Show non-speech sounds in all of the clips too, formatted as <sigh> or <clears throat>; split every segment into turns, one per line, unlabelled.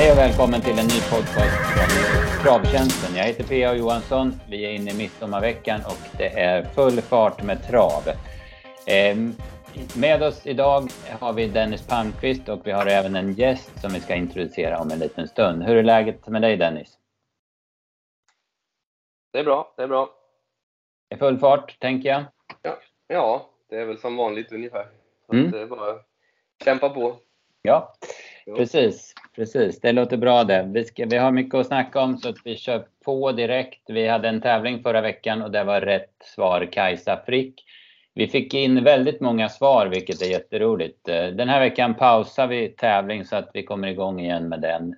Hej och välkommen till en ny podcast från Travtjänsten. Jag heter P.A. Johansson. Vi är inne i midsommarveckan och det är full fart med trav. Ehm, med oss idag har vi Dennis Palmqvist och vi har även en gäst som vi ska introducera om en liten stund. Hur är läget med dig Dennis?
Det är bra, det är bra.
I full fart, tänker jag?
Ja, ja det är väl som vanligt ungefär. Så mm. det är bara kämpa på.
Ja, precis. Precis, det låter bra det. Vi, ska, vi har mycket att snacka om så att vi kör på direkt. Vi hade en tävling förra veckan och det var rätt svar Kajsa Frick. Vi fick in väldigt många svar vilket är jätteroligt. Eh, den här veckan pausar vi tävling så att vi kommer igång igen med den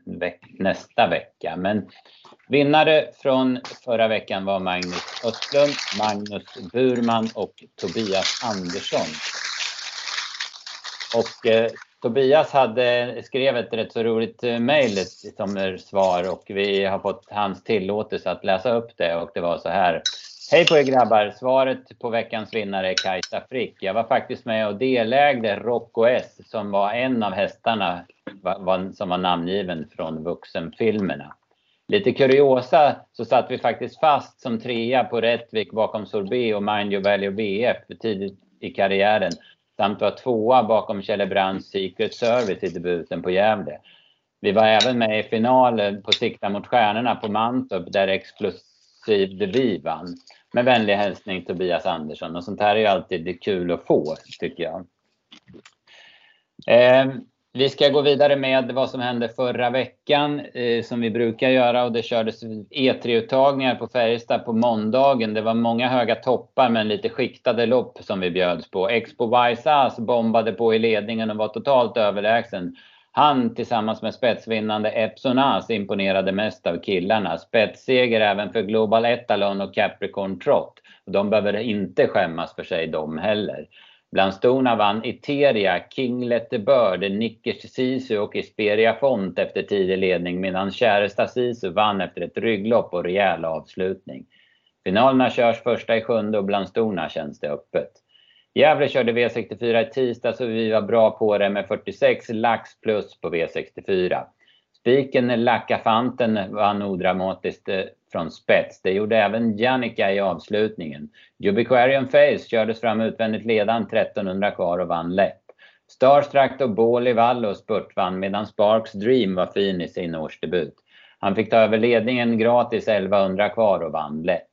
nästa vecka. Men vinnare från förra veckan var Magnus Östlund, Magnus Burman och Tobias Andersson. Och eh, Tobias hade, skrev ett rätt så roligt eh, mejl liksom som svar och vi har fått hans tillåtelse att läsa upp det och det var så här. Hej på er grabbar! Svaret på veckans vinnare är Kajsa Frick. Jag var faktiskt med och delägde Rocco S som var en av hästarna som var namngiven från vuxenfilmerna. Lite kuriosa så satt vi faktiskt fast som trea på Rättvik bakom Sorbet och Mind Your Value BF tidigt i karriären samt var tvåa bakom Kjellebrands Secret Service i debuten på Gävle. Vi var även med i finalen på Sikta mot stjärnorna på Mantorp där Explosiv Devi vann. Med vänlig hälsning Tobias Andersson och sånt här är ju alltid kul att få tycker jag. Eh, vi ska gå vidare med vad som hände förra veckan eh, som vi brukar göra och det kördes E3-uttagningar på Färjestad på måndagen. Det var många höga toppar men lite skiktade lopp som vi bjöds på. Expo Vaisas bombade på i ledningen och var totalt överlägsen. Han tillsammans med spetsvinnande Epson As imponerade mest av killarna. Spetsseger även för Global Etalon och Capricorn Trot. De behöver inte skämmas för sig de heller. Bland storna vann Iteria, Kinglet the Bird, Nickers Sisu och Isperia Font efter tidig ledning medan Käresta Sisu vann efter ett rygglopp och rejäl avslutning. Finalerna körs första i sjunde och bland storna känns det öppet. Gävle körde V64 i tisdag så vi var bra på det med 46 lax plus på V64. Spiken Lackafanten vann odramatiskt eh, från spets. Det gjorde även Jannica i avslutningen. Jubiquarian Face kördes fram utvändigt ledan 1300 kvar och vann lätt. Starstruck och Båli Vallo spurtvann medan Sparks Dream var fin i sin årsdebut. Han fick ta över ledningen gratis 1100 kvar och vann lätt.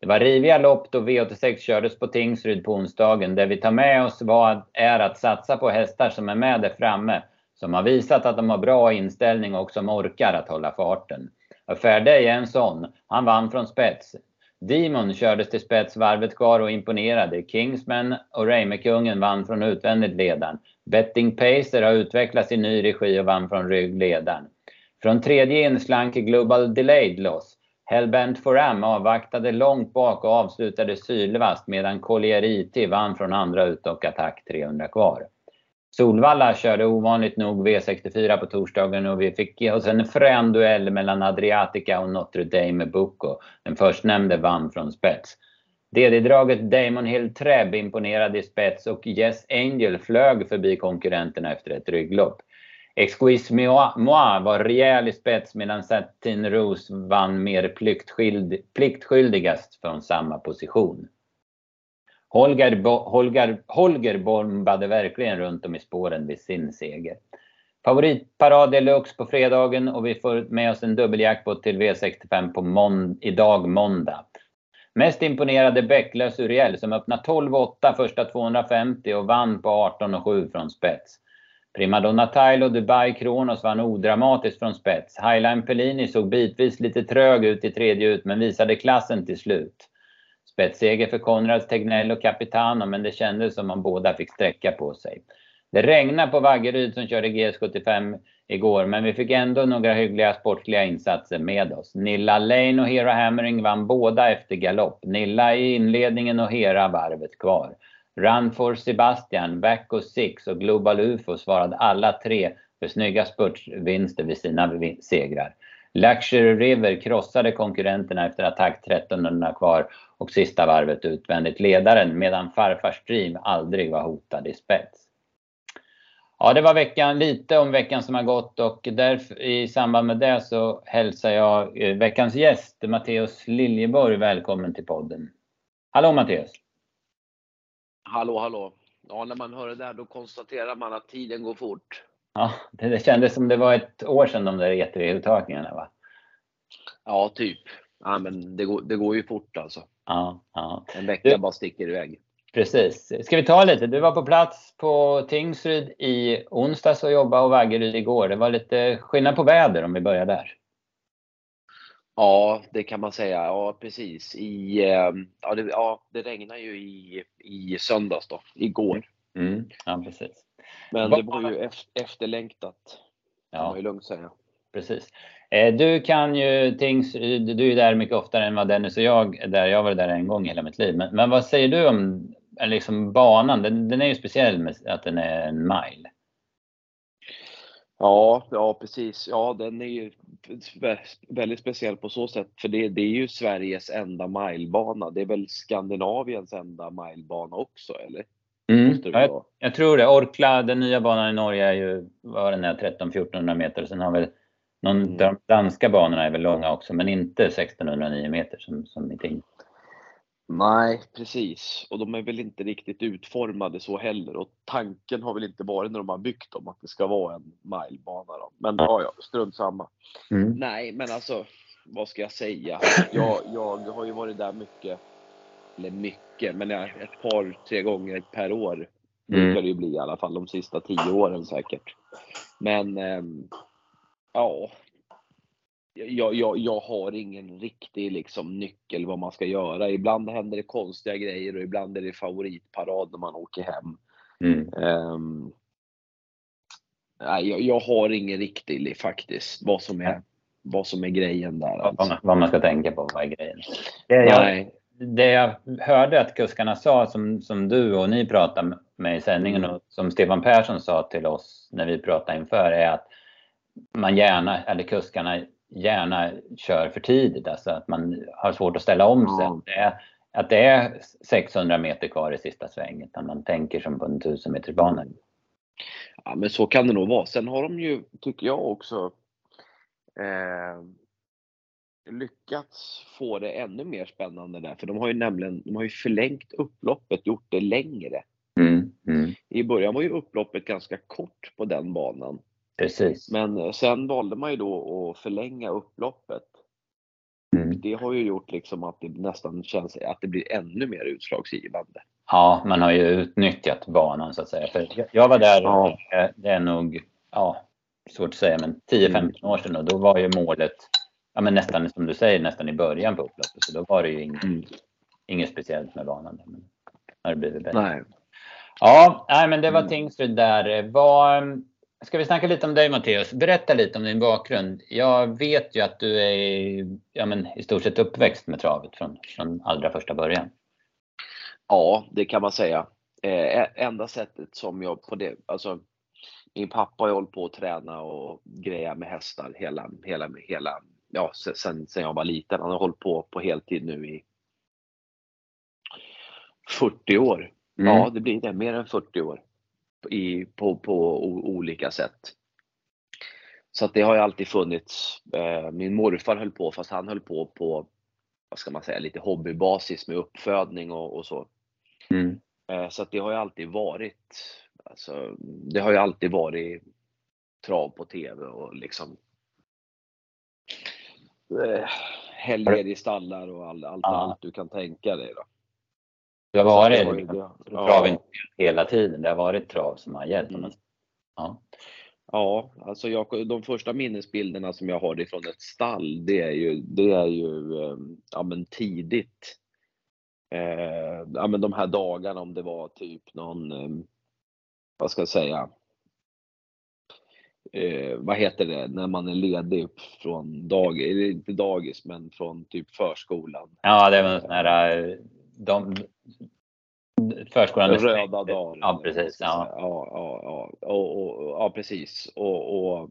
Det var riviga lopp då V86 kördes på Tingsryd på onsdagen. Det vi tar med oss var, är att satsa på hästar som är med där framme. Som har visat att de har bra inställning och som orkar att hålla farten. Affairday är en sån. Han vann från spets. Demon kördes till spets varvet kvar och imponerade. Kingsman och Reimerkungen vann från utvändigt ledaren. Betting Pacer har utvecklats i ny regi och vann från ryggledaren. Från tredje inslank Global Delayed Loss. Hellbent Foram avvaktade långt bak och avslutade sylvast medan Collier IT vann från andra ut och attack 300 kvar. Solvalla körde ovanligt nog V64 på torsdagen och vi fick oss en frän duell mellan Adriatica och Notre Dame Bucco. Den förstnämnde vann från spets. DD-draget Damon Hill Treb imponerade i spets och Yes Angel flög förbi konkurrenterna efter ett rygglopp. Exquis Moi var rejäl i spets medan Satin Rose vann mer pliktskyldigast från samma position. Holger, Holger, Holger bombade verkligen runt om i spåren vid sin seger. Favoritparad deluxe på fredagen och vi får med oss en dubbeljackpot till V65 på månd idag måndag. Mest imponerade Bäcklös Uriel som öppnade 12-8 första 250 och vann på 18-7 från spets. Primadonna Tile och Dubai Kronos vann odramatiskt från spets. Highline Pellini såg bitvis lite trög ut i tredje ut men visade klassen till slut. Spetsseger för Konrads Tegnell och Capitano, men det kändes som om båda fick sträcka på sig. Det regnade på Vaggeryd som körde GS75 igår, men vi fick ändå några hyggliga sportliga insatser med oss. Nilla Lane och Hera Hammering vann båda efter galopp. Nilla i inledningen och Hera varvet kvar. Run for Sebastian, Back och Six och Global UFO svarade alla tre för snygga spurtvinster vid sina segrar. Luxury River krossade konkurrenterna efter attack 1300 kvar och sista varvet utvändigt ledaren medan farfars Dream aldrig var hotad i spets. Ja, det var veckan, lite om veckan som har gått och därför, i samband med det så hälsar jag eh, veckans gäst Matteus Liljeborg välkommen till podden. Hallå Matteus!
Hallå, hallå! Ja, när man hör det där då konstaterar man att tiden går fort.
Ja, det, det kändes som det var ett år sedan de där E3-uttagningarna va?
Ja, typ. Ja, men det går, det går ju fort alltså.
Ja, ja.
En vecka du, bara sticker iväg.
Precis. Ska vi ta lite? Du var på plats på Tingsryd i onsdags och jobbade och Vaggeryd igår. Det var lite skillnad på väder om vi börjar där.
Ja, det kan man säga. Ja, precis. I, eh, ja, det, ja, det regnar ju i, i söndags då, igår.
Mm, ja, precis.
Men det var ju efterlängtat, kan man ju lugnt säga.
Precis. Eh, du kan ju Tingsryd, du är där mycket oftare än vad Dennis och jag är där. Jag varit där en gång i hela mitt liv. Men, men vad säger du om liksom banan? Den, den är ju speciell med att den är en mile.
Ja, ja precis. Ja, den är ju väldigt speciell på så sätt, för det, det är ju Sveriges enda milebana. Det är väl Skandinaviens enda milebana också, eller?
Mm, jag, jag, tror det. Orkla, den nya banan i Norge är ju, vad den är, 13-1400 meter. Sen har väl någon, mm. de danska banorna är väl långa också, men inte 1609 meter som, som i Ting.
Nej, precis. Och de är väl inte riktigt utformade så heller. Och tanken har väl inte varit när de har byggt dem att det ska vara en milebana. Då. Men ja, ja, strunt samma. Mm. Nej, men alltså, vad ska jag säga? Jag, jag har ju varit där mycket, eller mycket, men ett par, tre gånger per år. Mm. Brukar det ju bli i alla fall de sista tio åren säkert. Men ähm, ja, jag, jag, jag har ingen riktig liksom, nyckel vad man ska göra. Ibland händer det konstiga grejer och ibland är det favoritparad när man åker hem. Mm. Um, nej, jag, jag, har ingen riktig faktiskt, vad som är, vad som är grejen där.
Alltså. Vad, man, ska tänka på, vad är grejen? Det jag, det jag hörde att kuskarna sa, som, som du och ni pratade med i sändningen mm. och som Stefan Persson sa till oss när vi pratade inför, är att man gärna, eller kuskarna gärna kör för tidigt, alltså att man har svårt att ställa om sig. Mm. Det är, att det är 600 meter kvar i sista svängen, utan man tänker som på en 1000 meters bana.
Ja, men så kan det nog vara. Sen har de ju, tycker jag också, eh, lyckats få det ännu mer spännande där, för de har ju nämligen de har ju förlängt upploppet, gjort det längre. Mm, mm. I början var ju upploppet ganska kort på den banan.
Precis.
Men eh, sen valde man ju då att förlänga upploppet. Mm. Det har ju gjort liksom att det nästan känns att det blir ännu mer utslagsgivande.
Ja, man har ju utnyttjat banan så att säga. För jag var där, ja. Eh, det är nog, ja, svårt att säga, men 10-15 mm. år sedan och då var ju målet, ja men nästan som du säger, nästan i början på upploppet. Så då var det ju inget, mm. inget speciellt med banan. Men har det blivit bättre. Nej. Ja, nej, men det var mm. Tingsryd där. Var, Ska vi snacka lite om dig Matteus? Berätta lite om din bakgrund. Jag vet ju att du är ja, men, i stort sett uppväxt med travet från, från allra första början.
Ja, det kan man säga. Eh, enda sättet som jag på det, alltså min pappa har hållit på att träna och greja med hästar hela, hela, hela, ja sen, sen jag var liten. Han har hållit på på heltid nu i 40 år. Mm. Ja, det blir det, mer än 40 år i, på, på olika sätt. Så att det har ju alltid funnits. Eh, min morfar höll på, fast han höll på på, vad ska man säga, lite hobbybasis med uppfödning och, och så. Mm. Eh, så att det har ju alltid varit, alltså, det har ju alltid varit trav på TV och liksom eh, helger i stallar och all, allt, ja. allt du kan tänka dig. Då.
Det har varit det liksom, trav ja. hela tiden. Det har varit trav som har gällt. Mm.
Ja. Ja, alltså jag, de första minnesbilderna som jag har ifrån ett stall, det är ju, det är ju ehm, ja, men tidigt. Eh, ja, men de här dagarna om det var typ någon, ehm, vad ska jag säga, eh, vad heter det, när man är ledig från dag, eller inte dagis, men från typ förskolan.
Ja, det var sån här, eh, de, förskolan.
Röda dagar.
Ja, precis. Ja,
ja, ja, ja. Och, och, ja precis. Och, och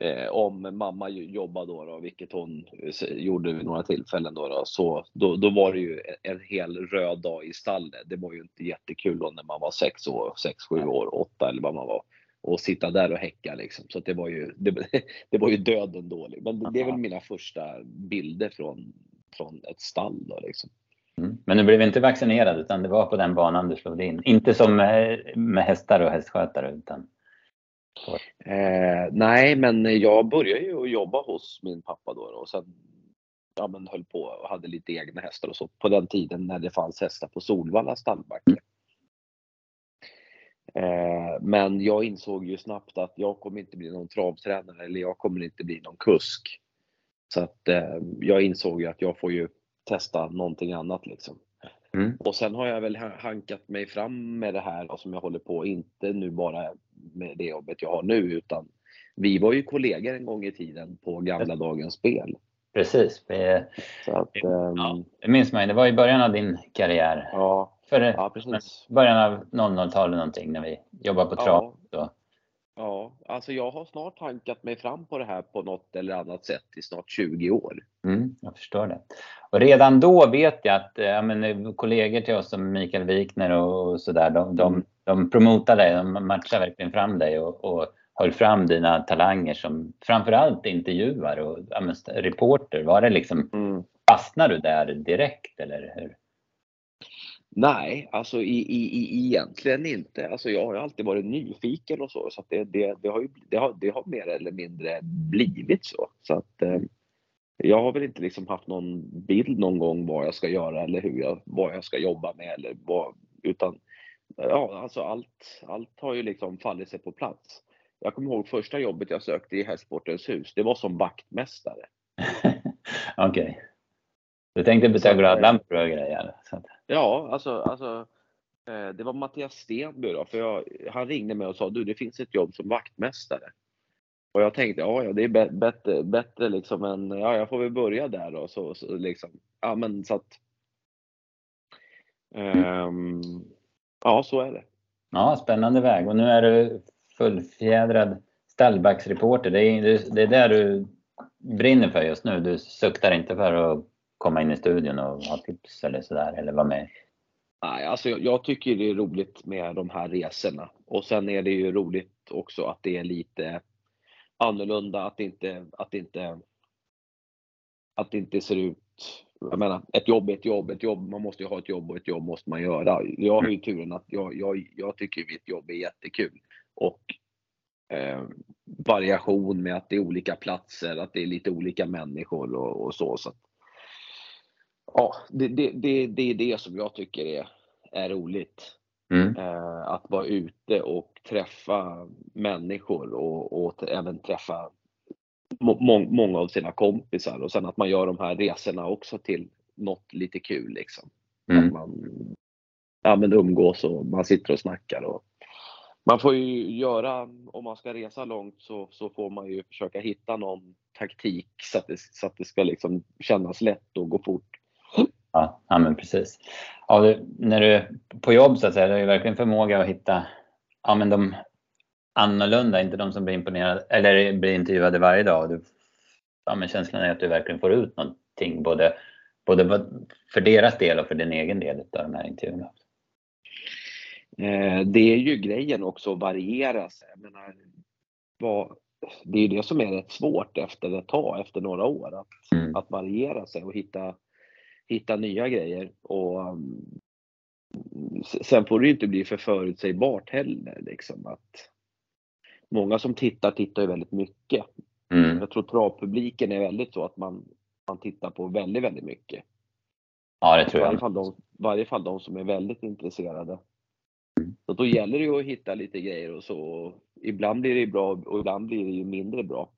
eh, om mamma jobbade då, då, vilket hon gjorde vid några tillfällen då, då så då, då var det ju en hel röd dag i stallet. Det var ju inte jättekul då när man var sex år, sex, sju år, åtta eller vad man var. Och sitta där och häcka liksom. Så det var ju, det, <laughs> det, var ju döden dålig. Men det, det är väl mina första bilder från, från ett stall då liksom.
Mm. Men du blev inte vaccinerad utan det var på den banan du slog in? Inte som med, med hästar och hästskötare utan?
Eh, nej, men jag började ju jobba hos min pappa då och sen ja, men höll på och hade lite egna hästar och så på den tiden när det fanns hästar på Solvalla stallbacke. Eh, men jag insåg ju snabbt att jag kommer inte bli någon travtränare eller jag kommer inte bli någon kusk. Så att eh, jag insåg ju att jag får ju testa någonting annat liksom. Mm. Och sen har jag väl hankat mig fram med det här som jag håller på, inte nu bara med det jobbet jag har nu utan vi var ju kollegor en gång i tiden på gamla dagens spel.
Precis. Vi, att, ja, det minns man ju. Det var i början av din karriär.
Ja,
För ja, början av 00-talet någonting när vi jobbade på trav.
Ja. ja, alltså jag har snart hankat mig fram på det här på något eller annat sätt i snart 20 år.
Mm, jag förstår det. Och redan då vet jag att ja, men, kollegor till oss som Mikael Wikner och, sådär, de, de, mm. de promotar dig, de matchar verkligen fram dig och, och höll fram dina talanger som framförallt intervjuare och ja, men, reporter. Var det liksom, mm. fastnade du där direkt eller hur?
Nej, alltså i, i, i, egentligen inte. Alltså jag har alltid varit nyfiken och så, så det, det, det, har ju, det, har, det har mer eller mindre blivit så. så att, eh, jag har väl inte liksom haft någon bild någon gång vad jag ska göra eller hur jag, vad jag ska jobba med eller vad, utan ja, alltså allt, allt har ju liksom fallit sig på plats. Jag kommer ihåg första jobbet jag sökte i Hästsportens hus. Det var som vaktmästare. <laughs>
Okej. Okay. Du tänkte byta glödlampor och grejer?
Ja, alltså, alltså eh, det var Mattias Stenby då, för jag, han ringde mig och sa du det finns ett jobb som vaktmästare. Och jag tänkte ja, ja det är bättre, bättre liksom än, ja jag får väl börja där då. Så, så liksom, ja men så att. Um, ja, så är det.
Ja, spännande väg och nu är du fullfjädrad stallbacksreporter. Det är, det är det du brinner för just nu. Du suktar inte för att komma in i studion och ha tips eller sådär, eller vara med?
Nej, alltså jag tycker det är roligt med de här resorna. Och sen är det ju roligt också att det är lite annorlunda, att det inte, att det inte, att det inte ser ut jag menar, ett jobb är ett jobb, ett jobb, man måste ju ha ett jobb och ett jobb måste man göra. Jag har ju turen att jag, jag, jag tycker mitt jobb är jättekul och eh, variation med att det är olika platser, att det är lite olika människor och, och så. så att, ja, det, det, det, det, är det som jag tycker är, är roligt. Mm. Eh, att vara ute och träffa människor och, och även träffa må, många av sina kompisar och sen att man gör de här resorna också till något lite kul liksom. Mm. Att man ja, men umgås och man sitter och snackar och man får ju göra, om man ska resa långt så, så får man ju försöka hitta någon taktik så att det, så att det ska liksom kännas lätt och gå fort.
Ja, ja men precis. Ja, du, när du på jobb så att säga, du har ju verkligen förmåga att hitta ja, men de annorlunda, inte de som blir imponerade eller blir intervjuade varje dag. Du, ja, men känslan är att du verkligen får ut någonting både, både för deras del och för din egen del av de här intervjuerna.
Eh, det är ju grejen också att variera sig. Jag menar, vad, det är ju det som är rätt svårt efter ett tag, efter några år, att, mm. att variera sig och hitta, hitta nya grejer. Och, um, sen får det ju inte bli för förutsägbart heller. Liksom, att många som tittar, tittar ju väldigt mycket. Mm. Jag tror travpubliken är väldigt så att man, man tittar på väldigt, väldigt mycket.
Ja, det tror
jag. I varje fall de, varje fall de som är väldigt intresserade. Så då gäller det ju att hitta lite grejer och så. Ibland blir det bra och ibland blir det ju mindre bra.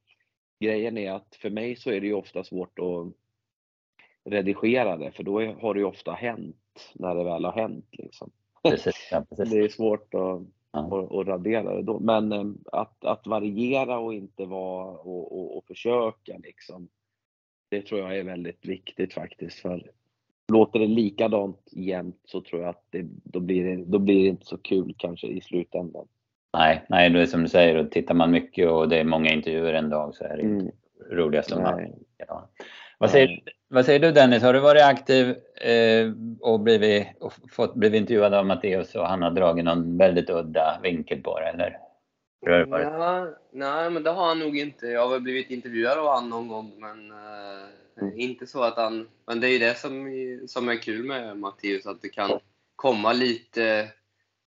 Grejen är att för mig så är det ju ofta svårt att redigera det för då har det ju ofta hänt när det väl har hänt. Liksom. Precis, ja, <laughs> precis. Det är svårt att, ja. att, att radera det då. Men eh, att, att variera och inte vara och, och, och försöka liksom. Det tror jag är väldigt viktigt faktiskt. För låter det likadant jämt så tror jag att det, då, blir det, då blir det inte så kul kanske i slutändan.
Nej, nej, det är som du säger, och tittar man mycket och det är många intervjuer en dag så är det mm. inte roligast om man... Vad, säger, vad säger du Dennis, har du varit aktiv eh, och, blivit, och fått, blivit intervjuad av Matteus och han har dragit någon väldigt udda vinkel på det eller?
Ja, nej, men det har han nog inte. Jag har väl blivit intervjuad av honom någon gång, men uh, inte så att han... Men det är ju det som, som är kul med Mattias, att det kan komma lite,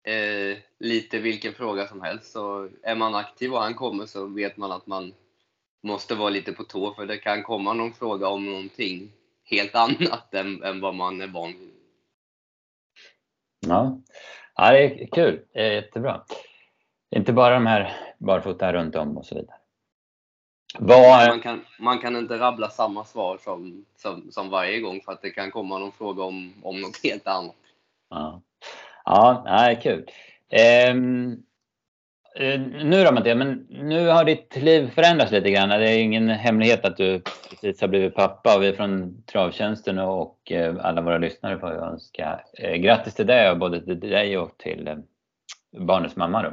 uh, lite vilken fråga som helst. Så är man aktiv och han kommer så vet man att man måste vara lite på tå, för det kan komma någon fråga om någonting helt <laughs> annat än, än vad man är van vid.
Ja. ja, det är kul. Det är jättebra. Inte bara de här barfota runt om och så vidare.
Var... Man, kan, man kan inte rabbla samma svar som, som, som varje gång för att det kan komma någon fråga om, om något helt annat.
Ja, ja nej, kul. Um, nu då Mattias, men nu har ditt liv förändrats lite grann. Det är ingen hemlighet att du precis har blivit pappa och vi från Travtjänsten och eh, alla våra lyssnare får önska eh, grattis till det, både till dig och till barnets mamma. Då.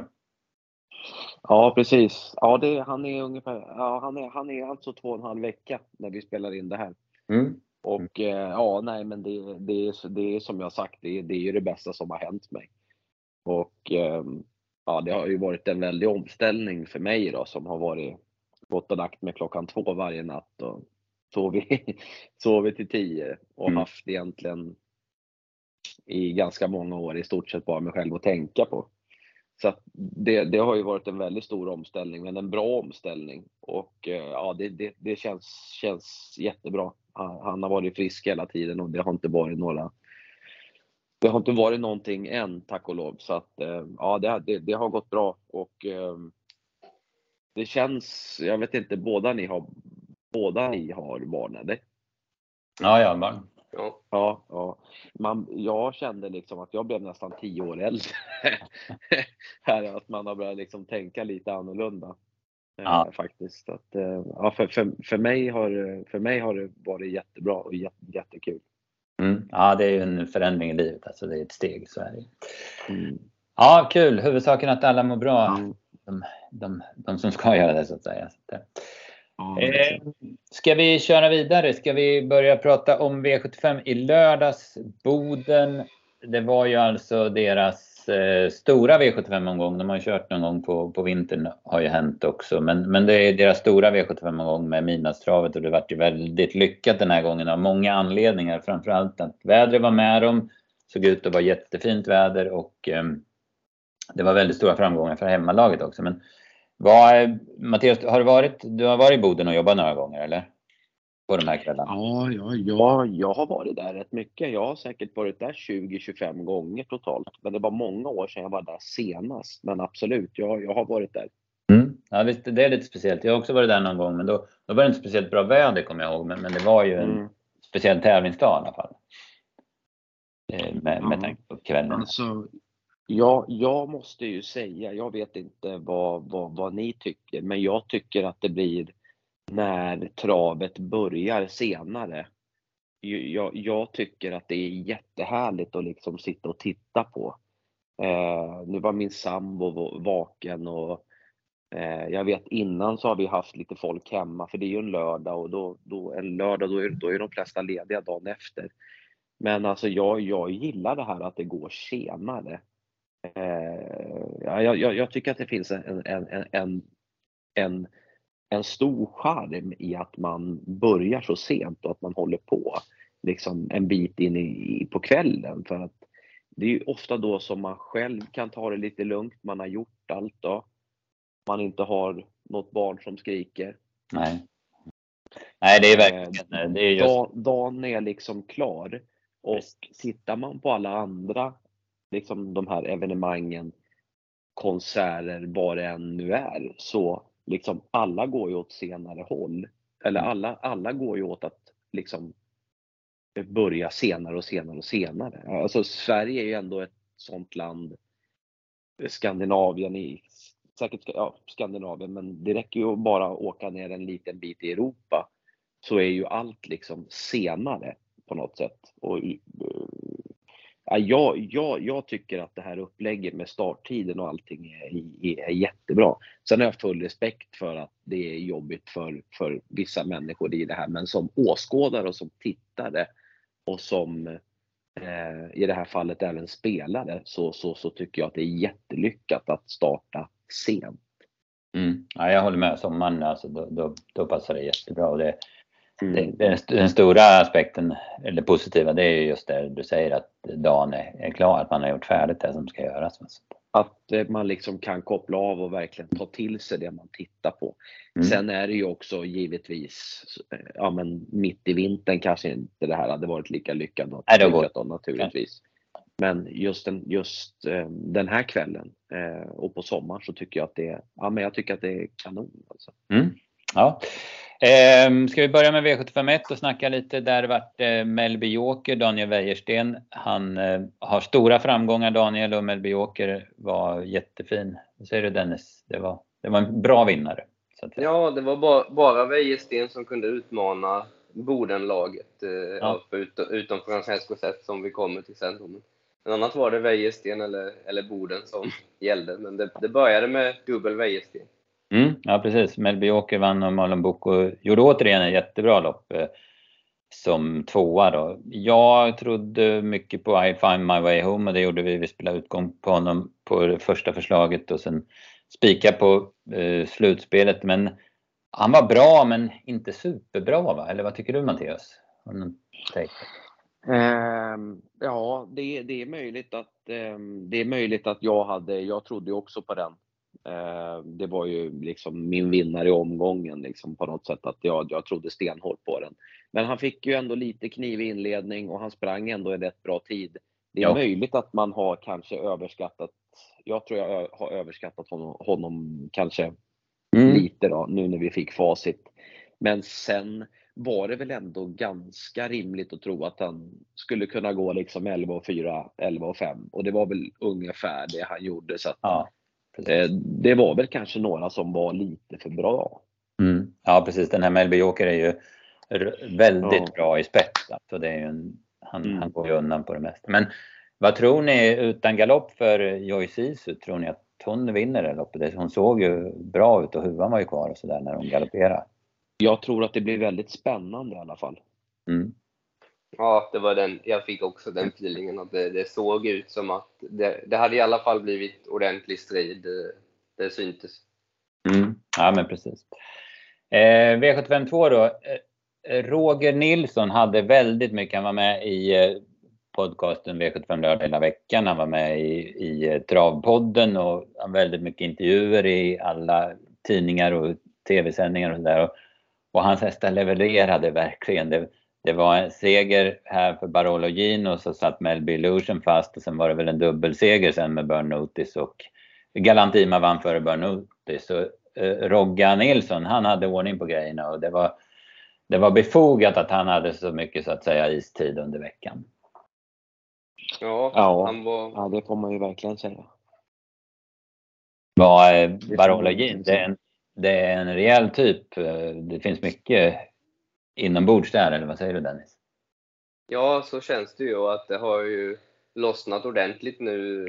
Ja, precis. Ja, det, han är ungefär, ja, han är, han är alltså två och en halv vecka när vi spelar in det här. Mm. Och eh, ja, nej, men det, det, är, det är som jag sagt, det, det är ju det bästa som har hänt mig. Och eh, ja, det har ju varit en väldig omställning för mig då som har varit gått och lagt mig klockan två varje natt och sovit, <laughs> sovit till tio och mm. haft egentligen i ganska många år i stort sett bara mig själv att tänka på. Så det, det, har ju varit en väldigt stor omställning, men en bra omställning. Och eh, ja, det, det, det känns, känns jättebra. Han har varit frisk hela tiden och det har inte varit några det har inte varit någonting än, tack och lov. Så att eh, ja, det, det, det har gått bra och eh, det känns, jag vet inte, båda ni har, båda ni har barn eller?
Ja, jag har barn.
Ja. Ja, ja. Man, jag kände liksom att jag blev nästan tio år äldre. <laughs> här, att man har börjat liksom tänka lite annorlunda. Eh, ja. Eh, faktiskt. Att, eh, ja, för, för, för, mig har, för mig har det varit jättebra och jätte, jättekul.
Ja, det är ju en förändring i livet. Alltså det är ett steg, så är det. Mm. Ja, kul. Huvudsaken att alla mår bra. Mm. De, de, de, som ska <laughs> göra det, så att säga. Så att, Eh, ska vi köra vidare? Ska vi börja prata om V75 i lördags? Boden. Det var ju alltså deras eh, stora V75-omgång. De har ju kört någon gång på, på vintern, har ju hänt också. Men, men det är deras stora V75-omgång med midnattstravet och det vart ju väldigt lyckat den här gången av många anledningar. Framförallt att vädret var med dem. Såg ut att vara jättefint väder och eh, det var väldigt stora framgångar för hemmalaget också. Men vad, Mattias, har du, varit, du har varit i Boden och jobbat några gånger eller? På de här kvällarna?
Ja, ja, ja, jag har varit där rätt mycket. Jag har säkert varit där 20-25 gånger totalt. Men det var många år sedan jag var där senast. Men absolut, jag, jag har varit där.
Mm. Ja, visst, det är lite speciellt. Jag har också varit där någon gång, men då, då var det inte speciellt bra väder kommer jag ihåg. Men, men det var ju en mm. speciell tävlingsdag i alla fall. Eh, med, med tanke på kvällen.
Alltså, Ja, jag måste ju säga, jag vet inte vad, vad, vad ni tycker, men jag tycker att det blir när travet börjar senare. Jag, jag tycker att det är jättehärligt att liksom sitta och titta på. Eh, nu var min sambo vaken och eh, jag vet innan så har vi haft lite folk hemma för det är ju en lördag och då, då en lördag då är, då är de flesta lediga dagen efter. Men alltså jag, jag gillar det här att det går senare. Eh, jag, jag, jag, tycker att det finns en, en, en, en, en stor charm i att man börjar så sent och att man håller på liksom en bit in i, på kvällen. För att det är ofta då som man själv kan ta det lite lugnt. Man har gjort allt då. Man inte har något barn som skriker.
Nej. Nej, det är verkligen eh, det är just...
Dagen är liksom klar. Och Precis. tittar man på alla andra liksom de här evenemangen, konserter, vad det än nu är, så liksom alla går ju åt senare håll. Eller mm. alla, alla går ju åt att liksom börja senare och senare och senare. Alltså Sverige är ju ändå ett sånt land, Skandinavien i, säkert ja, Skandinavien, men det räcker ju att bara åka ner en liten bit i Europa så är ju allt liksom senare på något sätt. Och Ja, jag, jag, jag tycker att det här upplägget med starttiden och allting är, är jättebra. Sen har jag full respekt för att det är jobbigt för, för vissa människor i det här, men som åskådare och som tittare och som eh, i det här fallet även spelare så, så, så tycker jag att det är jättelyckat att starta sent.
Mm. Ja, jag håller med. Sommaren, alltså, då, då, då passar det jättebra. Och det, mm. det, den stora aspekten, eller positiva, det är just det du säger att dagen är, är klar, att man har gjort färdigt det som ska göras.
Att eh, man liksom kan koppla av och verkligen ta till sig det man tittar på. Mm. Sen är det ju också givetvis, eh, ja men mitt i vintern kanske inte det här hade varit lika lyckat då, naturligtvis. Men just den, just eh, den här kvällen och på sommaren så tycker jag att det är, ja, men jag tycker att det är kanon. Alltså.
Mm. Ja. Eh, ska vi börja med V751 och snacka lite där vart eh, Melby Joker, Daniel Wäjersten. Han eh, har stora framgångar Daniel och Melby Joker var jättefin. Vad säger du Dennis? Det var, det var en bra vinnare.
ja, det var bara, bara Wäjersten som kunde utmana Bodenlaget eh, ja. utom, utom Francesco Zet som vi kommer till sen. Men annat var det Wäjersten eller, eller Boden som gällde. Men det, det började med dubbel Wäjersten.
Mm, ja precis. Melby Åker vann och Malin Boko gjorde återigen ett jättebra lopp eh, som tvåa då. Jag trodde mycket på I find my way home och det gjorde vi. Vi spelade utgång på honom på det första förslaget och sen spika på eh, slutspelet. Men han var bra men inte superbra va? Eller vad tycker du Mattias?
Um, ja, det, det, är möjligt att um, det är möjligt att jag hade, jag trodde också på den. Uh, det var ju liksom min vinnare i omgången liksom på något sätt att jag, jag trodde stenhårt på den. Men han fick ju ändå lite kniv i inledning och han sprang ändå i rätt bra tid. Det är ja. möjligt att man har kanske överskattat, jag tror jag har överskattat honom, honom kanske mm. lite då, nu när vi fick facit. Men sen var det väl ändå ganska rimligt att tro att han skulle kunna gå liksom 11 och 4, 11 och 5 och det var väl ungefär det han gjorde. Så att, ja, eh, det var väl kanske några som var lite för bra.
Mm. Ja precis, den här Melby Joker är ju väldigt ja. bra i spets. Alltså det är en, han, mm. han går ju undan på det mesta. Men vad tror ni utan galopp för Joyce Sisu? Tror ni att hon vinner det loppet? Hon såg ju bra ut och huvan var ju kvar och sådär när hon galopperade.
Jag tror att det blir väldigt spännande i alla fall. Mm.
Ja, det var den, jag fick också den feelingen att det, det såg ut som att det, det, hade i alla fall blivit ordentlig strid. Det, det syntes.
Mm. Ja, men precis. Eh, V752 då. Eh, Roger Nilsson hade väldigt mycket, han var med i eh, podcasten V75 lördag hela veckan. Han var med i, i eh, Travpodden och väldigt mycket intervjuer i alla tidningar och tv-sändningar och sådär. Och hans hästar levererade verkligen. Det, det var en seger här för Barolo Gino så satt Melby Illusion fast och sen var det väl en dubbelseger sen med Burn Notice och Galantima vann före Burn Notice. Och, eh, Rogga Nilsson, han hade ordning på grejerna och det var, det var befogat att han hade så mycket så att säga istid under veckan.
Ja, ja, han var...
ja det får man ju verkligen säga.
Var eh, Barolo Gino, det är en det är en rejäl typ. Det finns mycket inombords där, eller vad säger du Dennis?
Ja, så känns det ju och att det har ju lossnat ordentligt nu.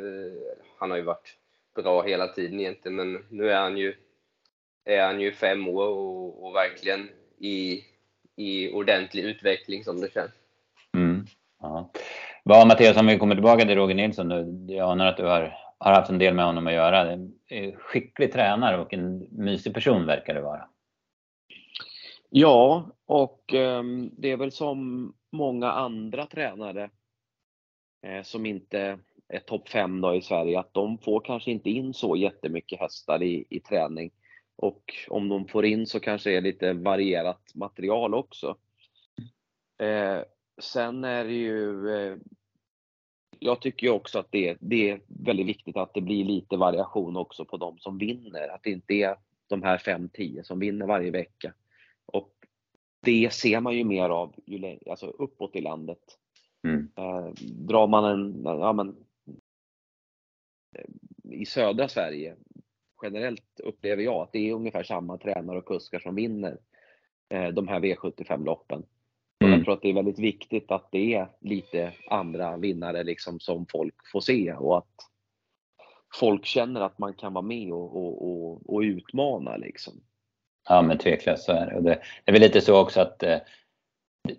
Han har ju varit bra hela tiden egentligen, men nu är han ju, är han ju fem år och, och verkligen i, i ordentlig utveckling som det känns.
Mm, ja. Vad Mattias, om vi kommer tillbaka till Roger Nilsson nu. Jag anar att du har har haft en del med honom att göra. En skicklig tränare och en mysig person verkar det vara.
Ja, och eh, det är väl som många andra tränare eh, som inte är topp 5 i Sverige, att de får kanske inte in så jättemycket hästar i, i träning. Och om de får in så kanske det är lite varierat material också. Eh, sen är det ju eh, jag tycker ju också att det, det är väldigt viktigt att det blir lite variation också på de som vinner. Att det inte är de här 5-10 som vinner varje vecka. Och det ser man ju mer av ju, alltså uppåt i landet. Mm. Eh, drar man en, ja men, i södra Sverige generellt upplever jag att det är ungefär samma tränare och kuskar som vinner eh, de här V75-loppen. Mm. Jag tror att det är väldigt viktigt att det är lite andra vinnare liksom som folk får se och att folk känner att man kan vara med och, och, och, och utmana liksom.
Ja men tveklöst så är det. det. är väl lite så också att eh,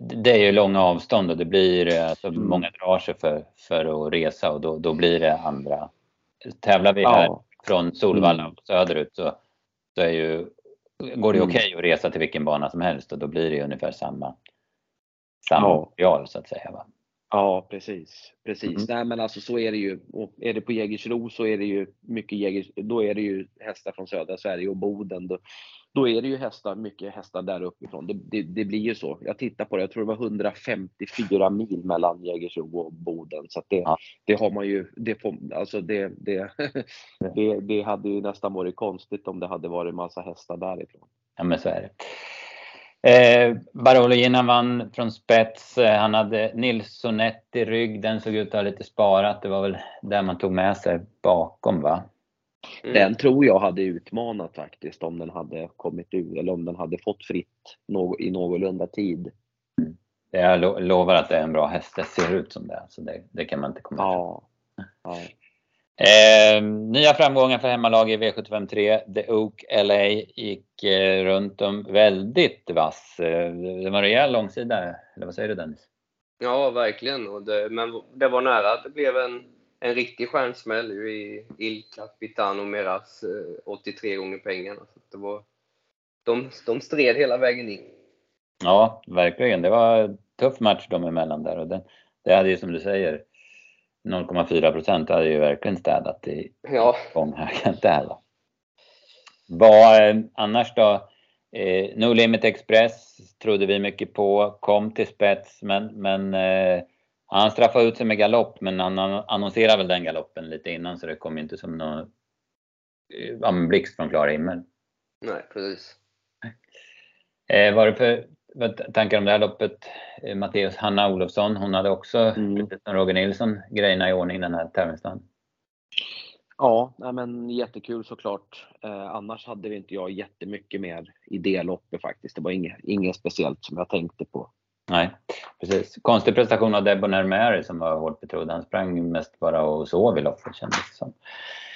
det är ju långa avstånd och det blir, eh, alltså mm. många drar sig för, för att resa och då, då blir det andra. Tävlar vi här ja. från Solvalla och söderut så så är ju, går det mm. okej okay att resa till vilken bana som helst och då blir det ungefär samma, samma ja. material så att säga. Va?
Ja, precis. precis. Mm. Nej, men alltså så är det ju. Och är det på Jägersro så är det ju mycket Jägers, då är det ju hästar från södra Sverige och Boden. Då, då är det ju hästar, mycket hästar där uppifrån. Det, det, det, blir ju så. Jag tittar på det, jag tror det var 154 mil mellan Jägersro och Boden. Så det, ja. det har man ju, det, alltså det, det, <laughs> det, det hade ju nästan varit konstigt om det hade varit massa hästar därifrån.
Ja men så är det. Eh, Barolo vann från spets. Eh, han hade Nils Sonett i rygg. Den såg ut att ha lite sparat. Det var väl där man tog med sig bakom va?
Mm. Den tror jag hade utmanat faktiskt om den hade kommit ur eller om den hade fått fritt i någorlunda tid.
Mm. Jag lovar att det är en bra häst. Det ser ut som det. Så det, det kan man inte komma
ja. ja.
Eh, nya framgångar för hemmalag i V753. The Oak LA gick eh, runt om väldigt vass. Eh, det var en rejäl långsida, eller vad säger du Dennis?
Ja, verkligen. Och det, men det var nära. Det blev en, en riktig stjärnsmäll i Il Capitano Meras 83 eh, gånger pengarna. Så det var, de, de stred hela vägen in.
Ja, verkligen. Det var en tuff match dem emellan där och det, det hade ju som du säger 0,4 procent hade ju verkligen städat i
ja.
gånghögen där. Vad eh, annars då? Eh, no Limit Express trodde vi mycket på, kom till spets men, men eh, han straffade ut sig med galopp men han annonserade väl den galoppen lite innan så det kom inte som någon eh, blixt från klar himmel.
Nej, precis.
Eh, vad är det för vad tankar om det här loppet? Eh, Matteus Hanna Olofsson, hon hade också, mm. som Roger Nilsson, grejerna i ordning den här tävlingsdagen.
Ja, men jättekul såklart. Eh, annars hade vi inte jag jättemycket mer i det loppet faktiskt. Det var inget, inget speciellt som jag tänkte på.
Nej, precis. Konstig prestation av Debonair Mary som var hårt betrodd. Han sprang mest bara och sov i loppet kändes det som.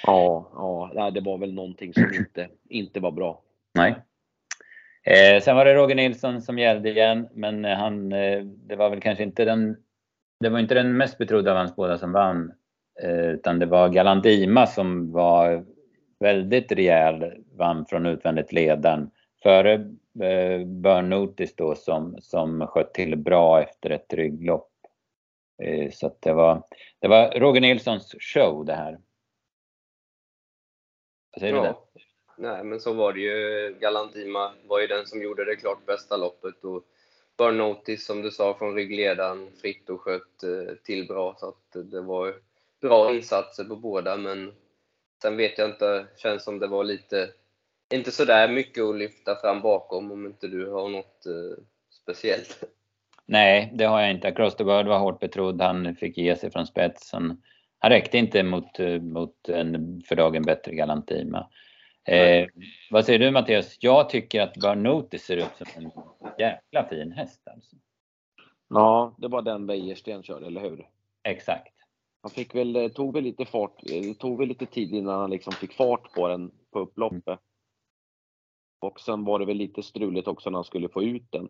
Ja, ja, det var väl någonting som inte, inte var bra.
Nej, Eh, sen var det Roger Nilsson som gällde igen, men han, eh, det var väl kanske inte den, det var inte den mest betrodda av hans båda som vann. Eh, utan det var Galant Ima som var väldigt rejäl, vann från utvändigt ledaren. Före eh, Burn Notice då som, som sköt till bra efter ett rygglopp. Eh, så det var, det var Roger Nilssons show det här. Vad säger ja. du? Det?
Nej, men så var det ju. Galantima var ju den som gjorde det klart bästa loppet och Burn Notice, som du sa, från ryggledaren fritt och sköt eh, till bra. Så att det var bra insatser på båda, men sen vet jag inte, känns som det var lite, inte sådär mycket att lyfta fram bakom om inte du har något eh, speciellt.
Nej, det har jag inte. Cross the Bird var hårt betrodd. Han fick ge sig från spetsen. Han räckte inte mot, eh, mot en för dagen bättre Galantima. Eh, vad säger du Mattias? Jag tycker att Barnotis ser ut som en jäkla fin häst alltså.
Ja, det var den Wäjersten körde, eller hur?
Exakt.
Han fick väl, eh, tog väl lite fart, eh, tog väl lite tid innan han liksom fick fart på den på upploppet. Och sen var det väl lite struligt också när han skulle få ut den.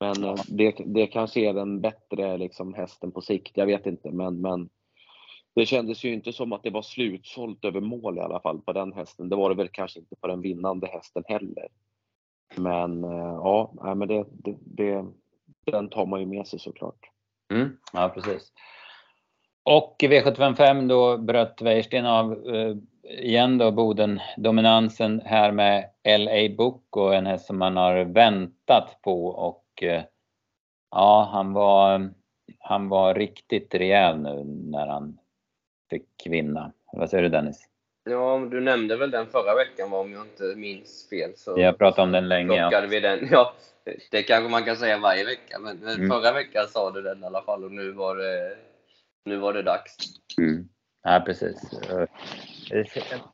Men ja. Eh, det, det kanske är den bättre liksom hästen på sikt, jag vet inte men, men det kändes ju inte som att det var slutsålt över mål i alla fall på den hästen. Det var det väl kanske inte på den vinnande hästen heller. Men eh, ja, men det, det, det, den tar man ju med sig såklart.
Mm, ja, precis. Och i V755 då bröt Wäjersten av eh, igen då Boden-dominansen här med LA Book och en häst som man har väntat på och eh, ja, han var, han var riktigt rejäl nu när han fick vinna. Vad säger du Dennis?
Ja, du nämnde väl den förra veckan om jag inte minns fel. Så
jag pratade om den länge.
Ja. Vi den. Ja, det kanske man kan säga varje vecka, men mm. förra veckan sa du den i alla fall och nu var det, nu var det dags.
Mm. Ja, precis.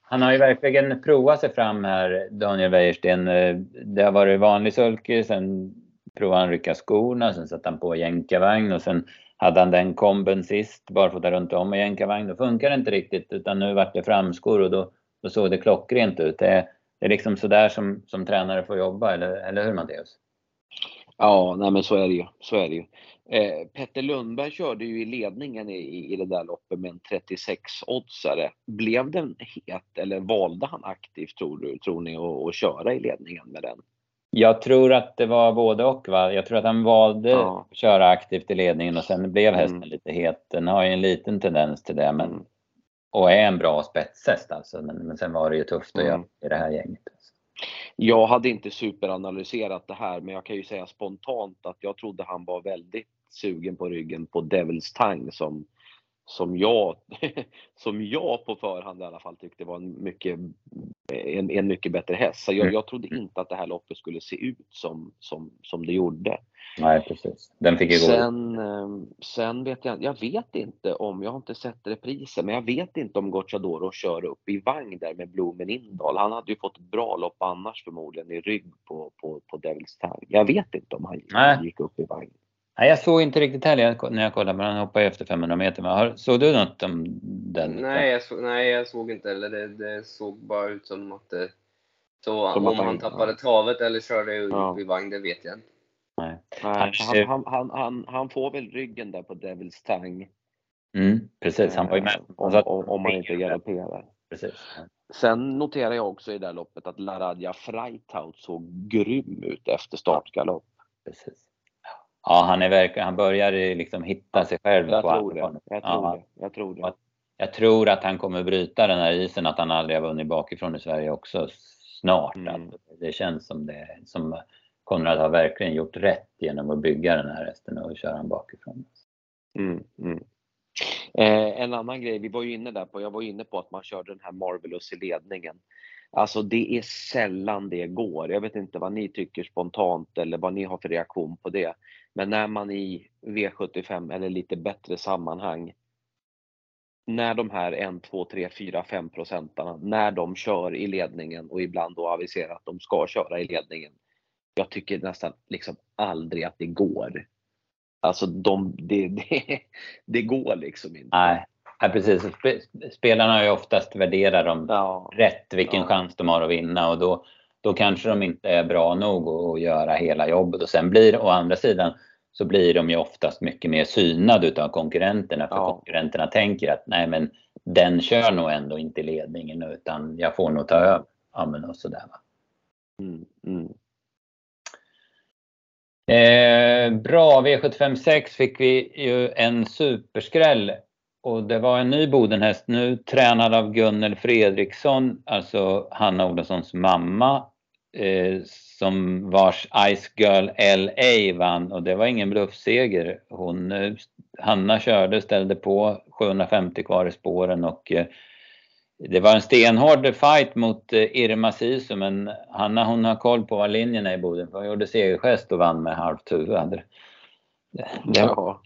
Han har ju verkligen provat sig fram här, Daniel Wäjersten. Eh, det har varit vanlig sulke, sen provade han rycka skorna, sen satte han på jänkarvagn och sen hade han den komben sist, barfota runt om och jänkarvagn, då funkar det inte riktigt utan nu vart det framskor och då, då såg det klockrent ut. Det är, det är liksom sådär som, som tränare får jobba, eller, eller hur Matteus?
Ja, nej men så är det ju. Så är det ju. Eh, Petter Lundberg körde ju i ledningen i, i det där loppet med en 36-oddsare. Blev den het eller valde han aktivt tror, du, tror ni att köra i ledningen med den?
Jag tror att det var både och. Va? Jag tror att han valde ja. att köra aktivt i ledningen och sen blev mm. hästen mm. lite het. Den har ju en liten tendens till det. Men, mm. Och är en bra spetshäst alltså. Men, men sen var det ju tufft att mm. göra i det här gänget. Alltså.
Jag hade inte superanalyserat det här, men jag kan ju säga spontant att jag trodde han var väldigt sugen på ryggen på Devils Tang som som jag, <laughs> som jag på förhand i alla fall tyckte var en mycket, en, en mycket bättre häst. Så jag, mm. jag trodde inte att det här loppet skulle se ut som, som, som det gjorde.
Nej, precis. Den fick
gå. Sen, ehm, sen vet jag, jag vet inte om, jag har inte sett reprisen, men jag vet inte om Gocciadoro kör upp i vagn där med Blomen Indal. Han hade ju fått ett bra lopp annars förmodligen i rygg på, på, på Devils Tang. Jag vet inte om han Nej. gick upp i vagn.
Nej, jag såg inte riktigt heller när jag kollade, men han hoppade efter 500 meter. Men såg du något om den?
Nej, jag, så, nej, jag såg inte heller. Det, det såg bara ut som att det... Så som om han tappade ja. travet eller körde upp ja. i vagn, det vet jag inte.
Nej. nej han, han, han, han, får väl ryggen där på Devils Tang.
Mm, precis, han var ju med.
Om, om, om man inte galopperar. Precis. Sen noterar jag också i det här loppet att Laradja Freitaut såg grym ut efter startgalopp. Precis.
Ja, han, är verkligen, han börjar liksom hitta sig själv.
Jag, på tror, det. Jag, tror ja. det. jag tror det.
Jag tror att han kommer bryta den här isen, att han aldrig har vunnit bakifrån i Sverige också snart. Mm. Alltså, det känns som det. Som Konrad har verkligen gjort rätt genom att bygga den här hästen och köra den bakifrån.
Mm, mm. Eh, en annan grej, vi var ju inne där på, jag var inne på att man körde den här Marvelous i ledningen. Alltså det är sällan det går. Jag vet inte vad ni tycker spontant eller vad ni har för reaktion på det. Men när man i V75 eller lite bättre sammanhang när de här 1, 2, 3, 4, 5 procentarna, när de kör i ledningen och ibland då aviserar att de ska köra i ledningen. Jag tycker nästan liksom aldrig att det går. Alltså de, det, <laughs> det, det går liksom inte.
Nej, Ja, precis. Spelarna har ju oftast värderat dem ja. rätt, vilken ja. chans de har att vinna och då, då kanske de inte är bra nog att göra hela jobbet. Och sen blir å andra sidan så blir de ju oftast mycket mer synade utav konkurrenterna. För ja. konkurrenterna tänker att nej men den kör nog ändå inte ledningen utan jag får nog ta över. Ja men och sådär va. Mm, mm. Eh, bra, V756 fick vi ju en superskräll och det var en ny Bodenhäst nu tränad av Gunnel Fredriksson, alltså Hanna Olofssons mamma, eh, som vars Ice Girl LA vann och det var ingen bluffseger. Hon, eh, Hanna körde, ställde på 750 kvar i spåren och eh, det var en stenhård fight mot eh, Irma Sisu men Hanna hon har koll på vad linjen är i Boden för hon gjorde segergest och vann med halvt huvud. Det, det, ja.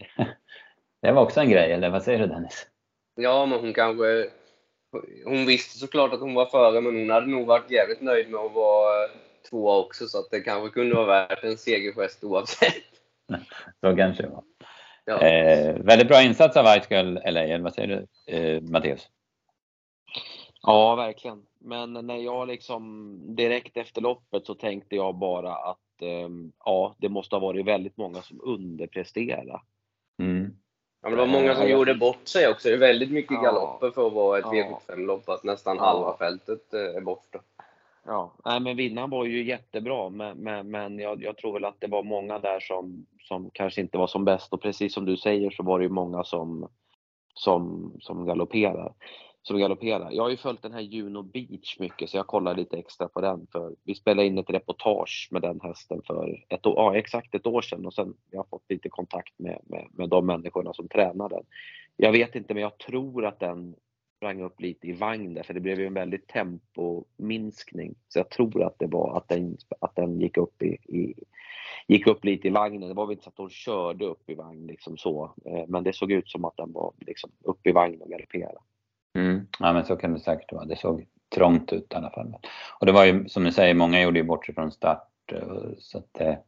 Det var också en grej, eller vad säger du Dennis?
Ja, men hon kanske... Hon visste såklart att hon var före, men hon hade nog varit jävligt nöjd med att vara tvåa också, så att det kanske kunde vara värt en segergest oavsett. <laughs>
så kanske det var. Ja. Eh, väldigt bra insats av Ice Girl LA, vad säger du eh, Matteus?
Ja, verkligen. Men när jag liksom direkt efter loppet så tänkte jag bara att eh, ja, det måste ha varit väldigt många som underpresterade. Mm.
Ja, men det var många som gjorde bort sig också. Det är väldigt mycket ja. galopper för att vara ett ja. V75-lopp, att nästan ja. halva fältet eh, är borta.
Ja, nej men vinnaren var ju jättebra, men, men, men jag, jag, tror väl att det var många där som, som kanske inte var som bäst och precis som du säger så var det ju många som, som, som galopperar som galopperar. Jag har ju följt den här Juno Beach mycket så jag kollar lite extra på den för vi spelade in ett reportage med den hästen för ett år, ja, exakt ett år sedan och sen jag har fått lite kontakt med, med, med de människorna som tränar den. Jag vet inte men jag tror att den sprang upp lite i vagn där för det blev ju en väldigt tempominskning. Så jag tror att det var att den, att den gick upp i, i gick upp lite i vagnen. Det var väl inte så att hon körde upp i vagn liksom så. Eh, men det såg ut som att den var liksom upp i vagn och galopperade.
Mm. Ja men så kan det säkert vara. Det såg trångt ut i alla fall. Och det var ju som du säger, många gjorde ju bort sig från start. Eh, så att det,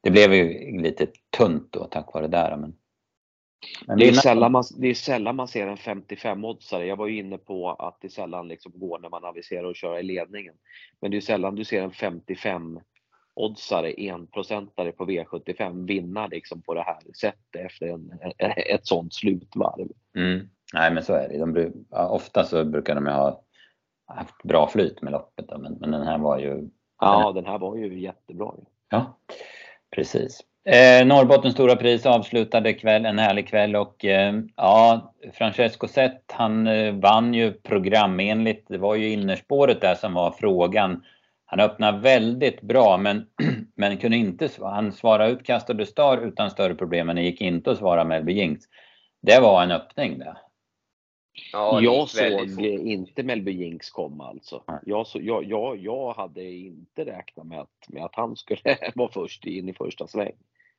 det blev ju lite tunt då tack vare det där. Men,
men det, är sällan man, det är sällan man ser en 55-oddsare. Jag var ju inne på att det sällan liksom går när man aviserar att köra i ledningen. Men det är sällan du ser en 55 oddsare, enprocentare på V75 vinna liksom på det här sättet efter en, ett sånt slutvarv.
Mm. Nej men så är det. De, ofta så brukar de ha haft bra flyt med loppet då, men, men den här var ju...
Ja, den här var ju jättebra.
Ja, precis. Eh, Norrbottens stora pris avslutade kväll, en härlig kväll och eh, ja, Francesco Zet han eh, vann ju programenligt. Det var ju innerspåret där som var frågan. Han öppnade väldigt bra men, <clears throat> men kunde inte, han svarade ut Castor Star utan större problem men det gick inte att svara Melby Jinx. Det var en öppning det.
Ja, jag såg inte Melby Jinx komma alltså. Jag, så, jag, jag, jag hade inte räknat med att, med att han skulle <laughs> vara först in i första sväng.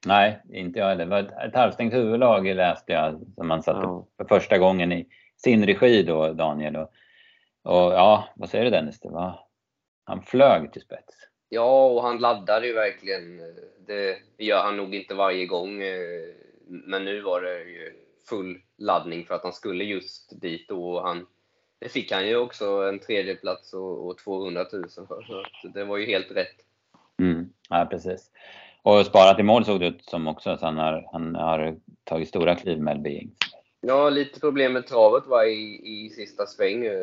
Nej, inte jag heller. Det var ett, ett halvstängt huvudlag läste jag som man satte ja. för första gången i sin regi då, Daniel. Och, och ja, vad säger du Dennis? Det var, han flög till spets.
Ja, och han laddade ju verkligen. Det gör han nog inte varje gång. Eh, men nu var det ju full laddning för att han skulle just dit och han, det fick han ju också en tredjeplats och, och 200 000 för. Så det var ju helt rätt.
Mm, ja, precis. Och sparat i mål såg det ut som också, så han har, han har tagit stora kliv med Being.
Ja, lite problem med travet var i, i sista sväng eh,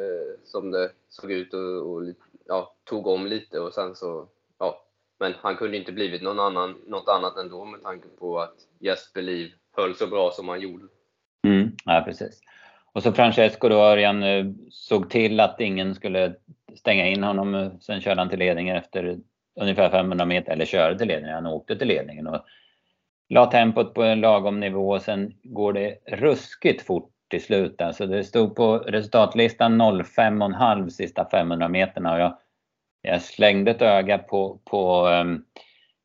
som det såg ut och, och ja, tog om lite och sen så, ja. Men han kunde inte blivit någon annan, något annat ändå med tanke på att Jesper Liv höll så bra som han gjorde.
Ja, precis. Och så Francesco då, Örjan, eh, såg till att ingen skulle stänga in honom. Eh, sen körde han till ledningen efter ungefär 500 meter, eller körde till ledningen, han åkte till ledningen och la tempot på en lagom nivå och sen går det ruskigt fort till slut. Alltså det stod på resultatlistan 05,5 sista 500 meterna och jag, jag slängde ett öga på, på um,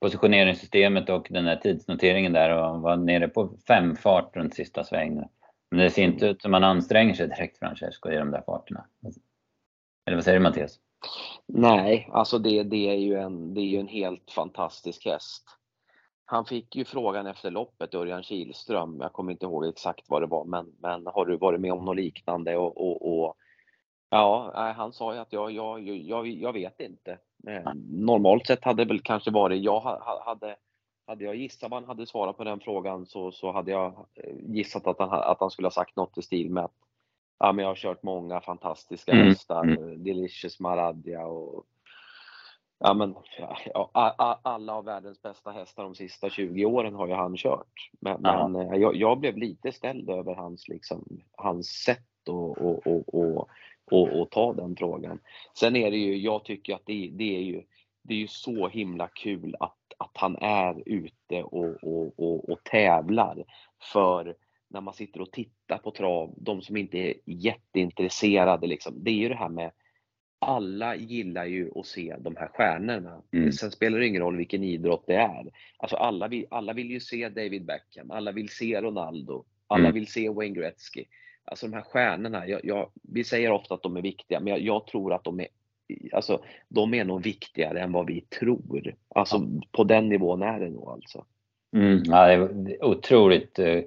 positioneringssystemet och den här tidsnoteringen där och var nere på fem fart runt sista svängen. Men det ser inte ut som man anstränger sig direkt Francesco i de där farterna. Eller vad säger du Mattias?
Nej, alltså det, det, är ju en, det är ju en helt fantastisk häst. Han fick ju frågan efter loppet, Örjan Kihlström, jag kommer inte ihåg exakt vad det var, men, men har du varit med om något liknande? Och, och, och ja, han sa ju att jag, jag, jag, jag vet inte. Normalt sett hade det väl kanske varit, jag hade, hade jag gissat vad han hade svarat på den frågan så, så hade jag eh, gissat att han, att han skulle ha sagt något i stil med att ja, men jag har kört många fantastiska mm. hästar, mm. Delicious Maradja och ja, men, ja, alla av världens bästa hästar de sista 20 åren har ju han kört. Men, men eh, jag, jag, blev lite ställd över hans, liksom, hans sätt att och, och, och, och, och ta den frågan. Sen är det ju, jag tycker att det, det, är ju det är ju så himla kul att, att han är ute och, och, och, och tävlar. För när man sitter och tittar på trav, de som inte är jätteintresserade liksom, det är ju det här med alla gillar ju att se de här stjärnorna. Mm. Sen spelar det ingen roll vilken idrott det är. Alltså alla vill, alla vill ju se David Beckham, alla vill se Ronaldo, alla mm. vill se Wayne Gretzky. Alltså de här stjärnorna, jag, jag, vi säger ofta att de är viktiga, men jag, jag, tror att de är Alltså, de är nog viktigare än vad vi tror. Alltså ja. på den nivån är det nog alltså.
Mm, ja, det är otroligt uh,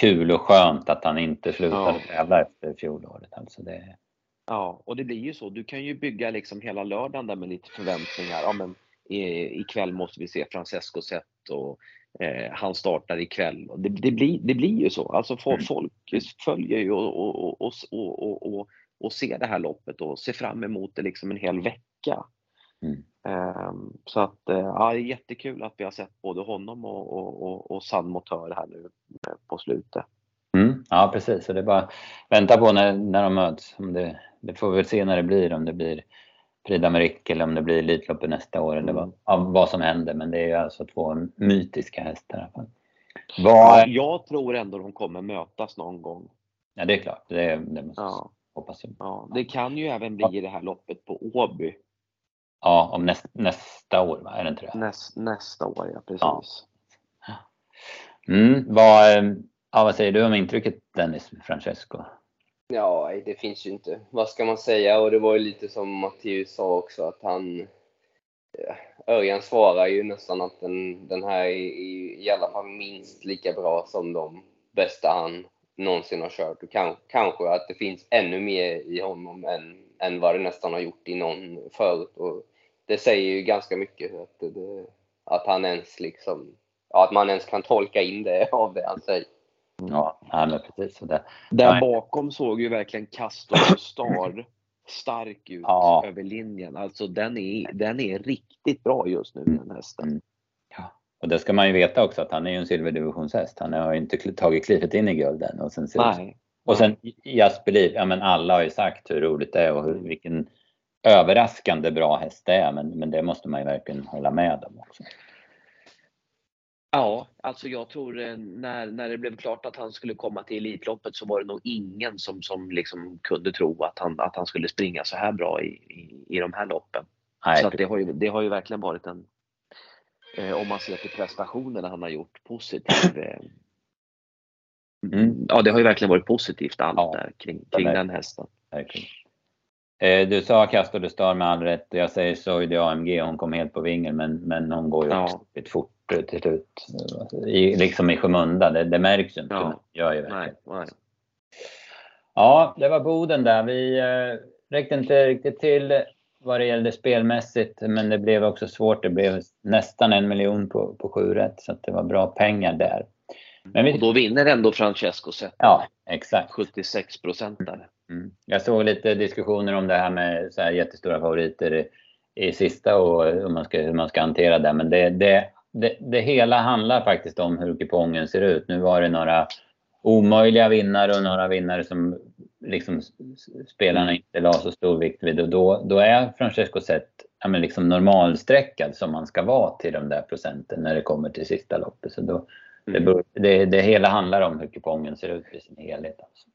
kul och skönt att han inte slutade ja. tävla efter fjolåret. Alltså det...
Ja, och det blir ju så. Du kan ju bygga liksom hela lördagen där med lite förväntningar. Ja, men ikväll måste vi se Francesco Zet och eh, han startar ikväll. Det, det, blir, det blir ju så. Alltså folk, mm. följer ju och, och, och, och, och, och ser det här loppet och ser fram emot det liksom en hel vecka. Mm. Um, så att uh, ja, det är jättekul att vi har sett både honom och, och, och, och San Motör här nu på slutet.
Mm, ja precis, så det är bara vänta på när, när de möts. Om det, det får vi väl se när det blir, om det blir Prix d'Amérique eller om det blir Elitloppet nästa år eller vad, mm. vad som händer. Men det är ju alltså två mytiska hästar i alla fall.
Var... jag tror ändå de kommer mötas någon gång.
Ja det är klart, det, det måste ja. Hoppas
jag. Ja, det kan ju även bli ja. det här loppet på Åby.
Ja, om näst, nästa år va? Är det inte det?
Näst, nästa år, ja precis.
Ja. Mm, vad, eh, ja, vad säger du om intrycket Dennis Francesco?
Ja, det finns ju inte. Vad ska man säga? Och det var ju lite som Mattias sa också att han Örjan svarar ju nästan att den, den här är i, i alla fall minst lika bra som de bästa han någonsin har kört. Och kan, kanske att det finns ännu mer i honom än, än vad det nästan har gjort i någon förut. Och det säger ju ganska mycket. Att det, att han ens liksom, att man ens kan tolka in det <laughs> av det han säger.
Ja, men precis. Det,
Där nej. bakom såg ju verkligen Castor Star <clears throat> stark ut ja. över linjen. Alltså den är, den är riktigt bra just nu den hästen.
Och det ska man ju veta också att han är ju en silverdivisionshäst. Han har ju inte tagit klivet in i gulden. Och sen, nej. Och sen Jasper ja men alla har ju sagt hur roligt det är och hur, vilken överraskande bra häst det är. Men, men det måste man ju verkligen hålla med om också.
Ja, alltså jag tror eh, när, när det blev klart att han skulle komma till Elitloppet så var det nog ingen som, som liksom kunde tro att han, att han skulle springa så här bra i, i, i de här loppen. Nej, så det, har ju, det har ju verkligen varit en, eh, om man ser till prestationerna han har gjort, positiv. Eh, mm. Ja, det har ju verkligen varit positivt allt ja, där kring, kring den hästen.
Eh, du sa Castor de Star med all rätt. Jag säger Soidi AMG, hon kom helt på vingen men, men hon går ju ja. lite fort till slut. I, liksom i skymundan, det, det märks ju inte. Ja. Gör ju verkligen. Nej, nej. Ja, det var Boden där. Vi eh, räckte inte riktigt till vad det gällde spelmässigt, men det blev också svårt. Det blev nästan en miljon på, på sju rätt, så det var bra pengar där.
Men vi... Och då vinner ändå Francesco Zeta.
Ja, exakt.
76 procentare.
Mm. Jag såg lite diskussioner om det här med så här jättestora favoriter i, i sista och hur man ska, hur man ska hantera det. Men det, det, det, det hela handlar faktiskt om hur kupongen ser ut. Nu var det några omöjliga vinnare och några vinnare som liksom spelarna inte la så stor vikt vid. Och då, då är Francesco Zet ja, men liksom normalsträckad som man ska vara till de där procenten när det kommer till sista loppet. Så då, mm. det, det, det, hela handlar om hur kupongen ser ut i sin helhet. Alltså.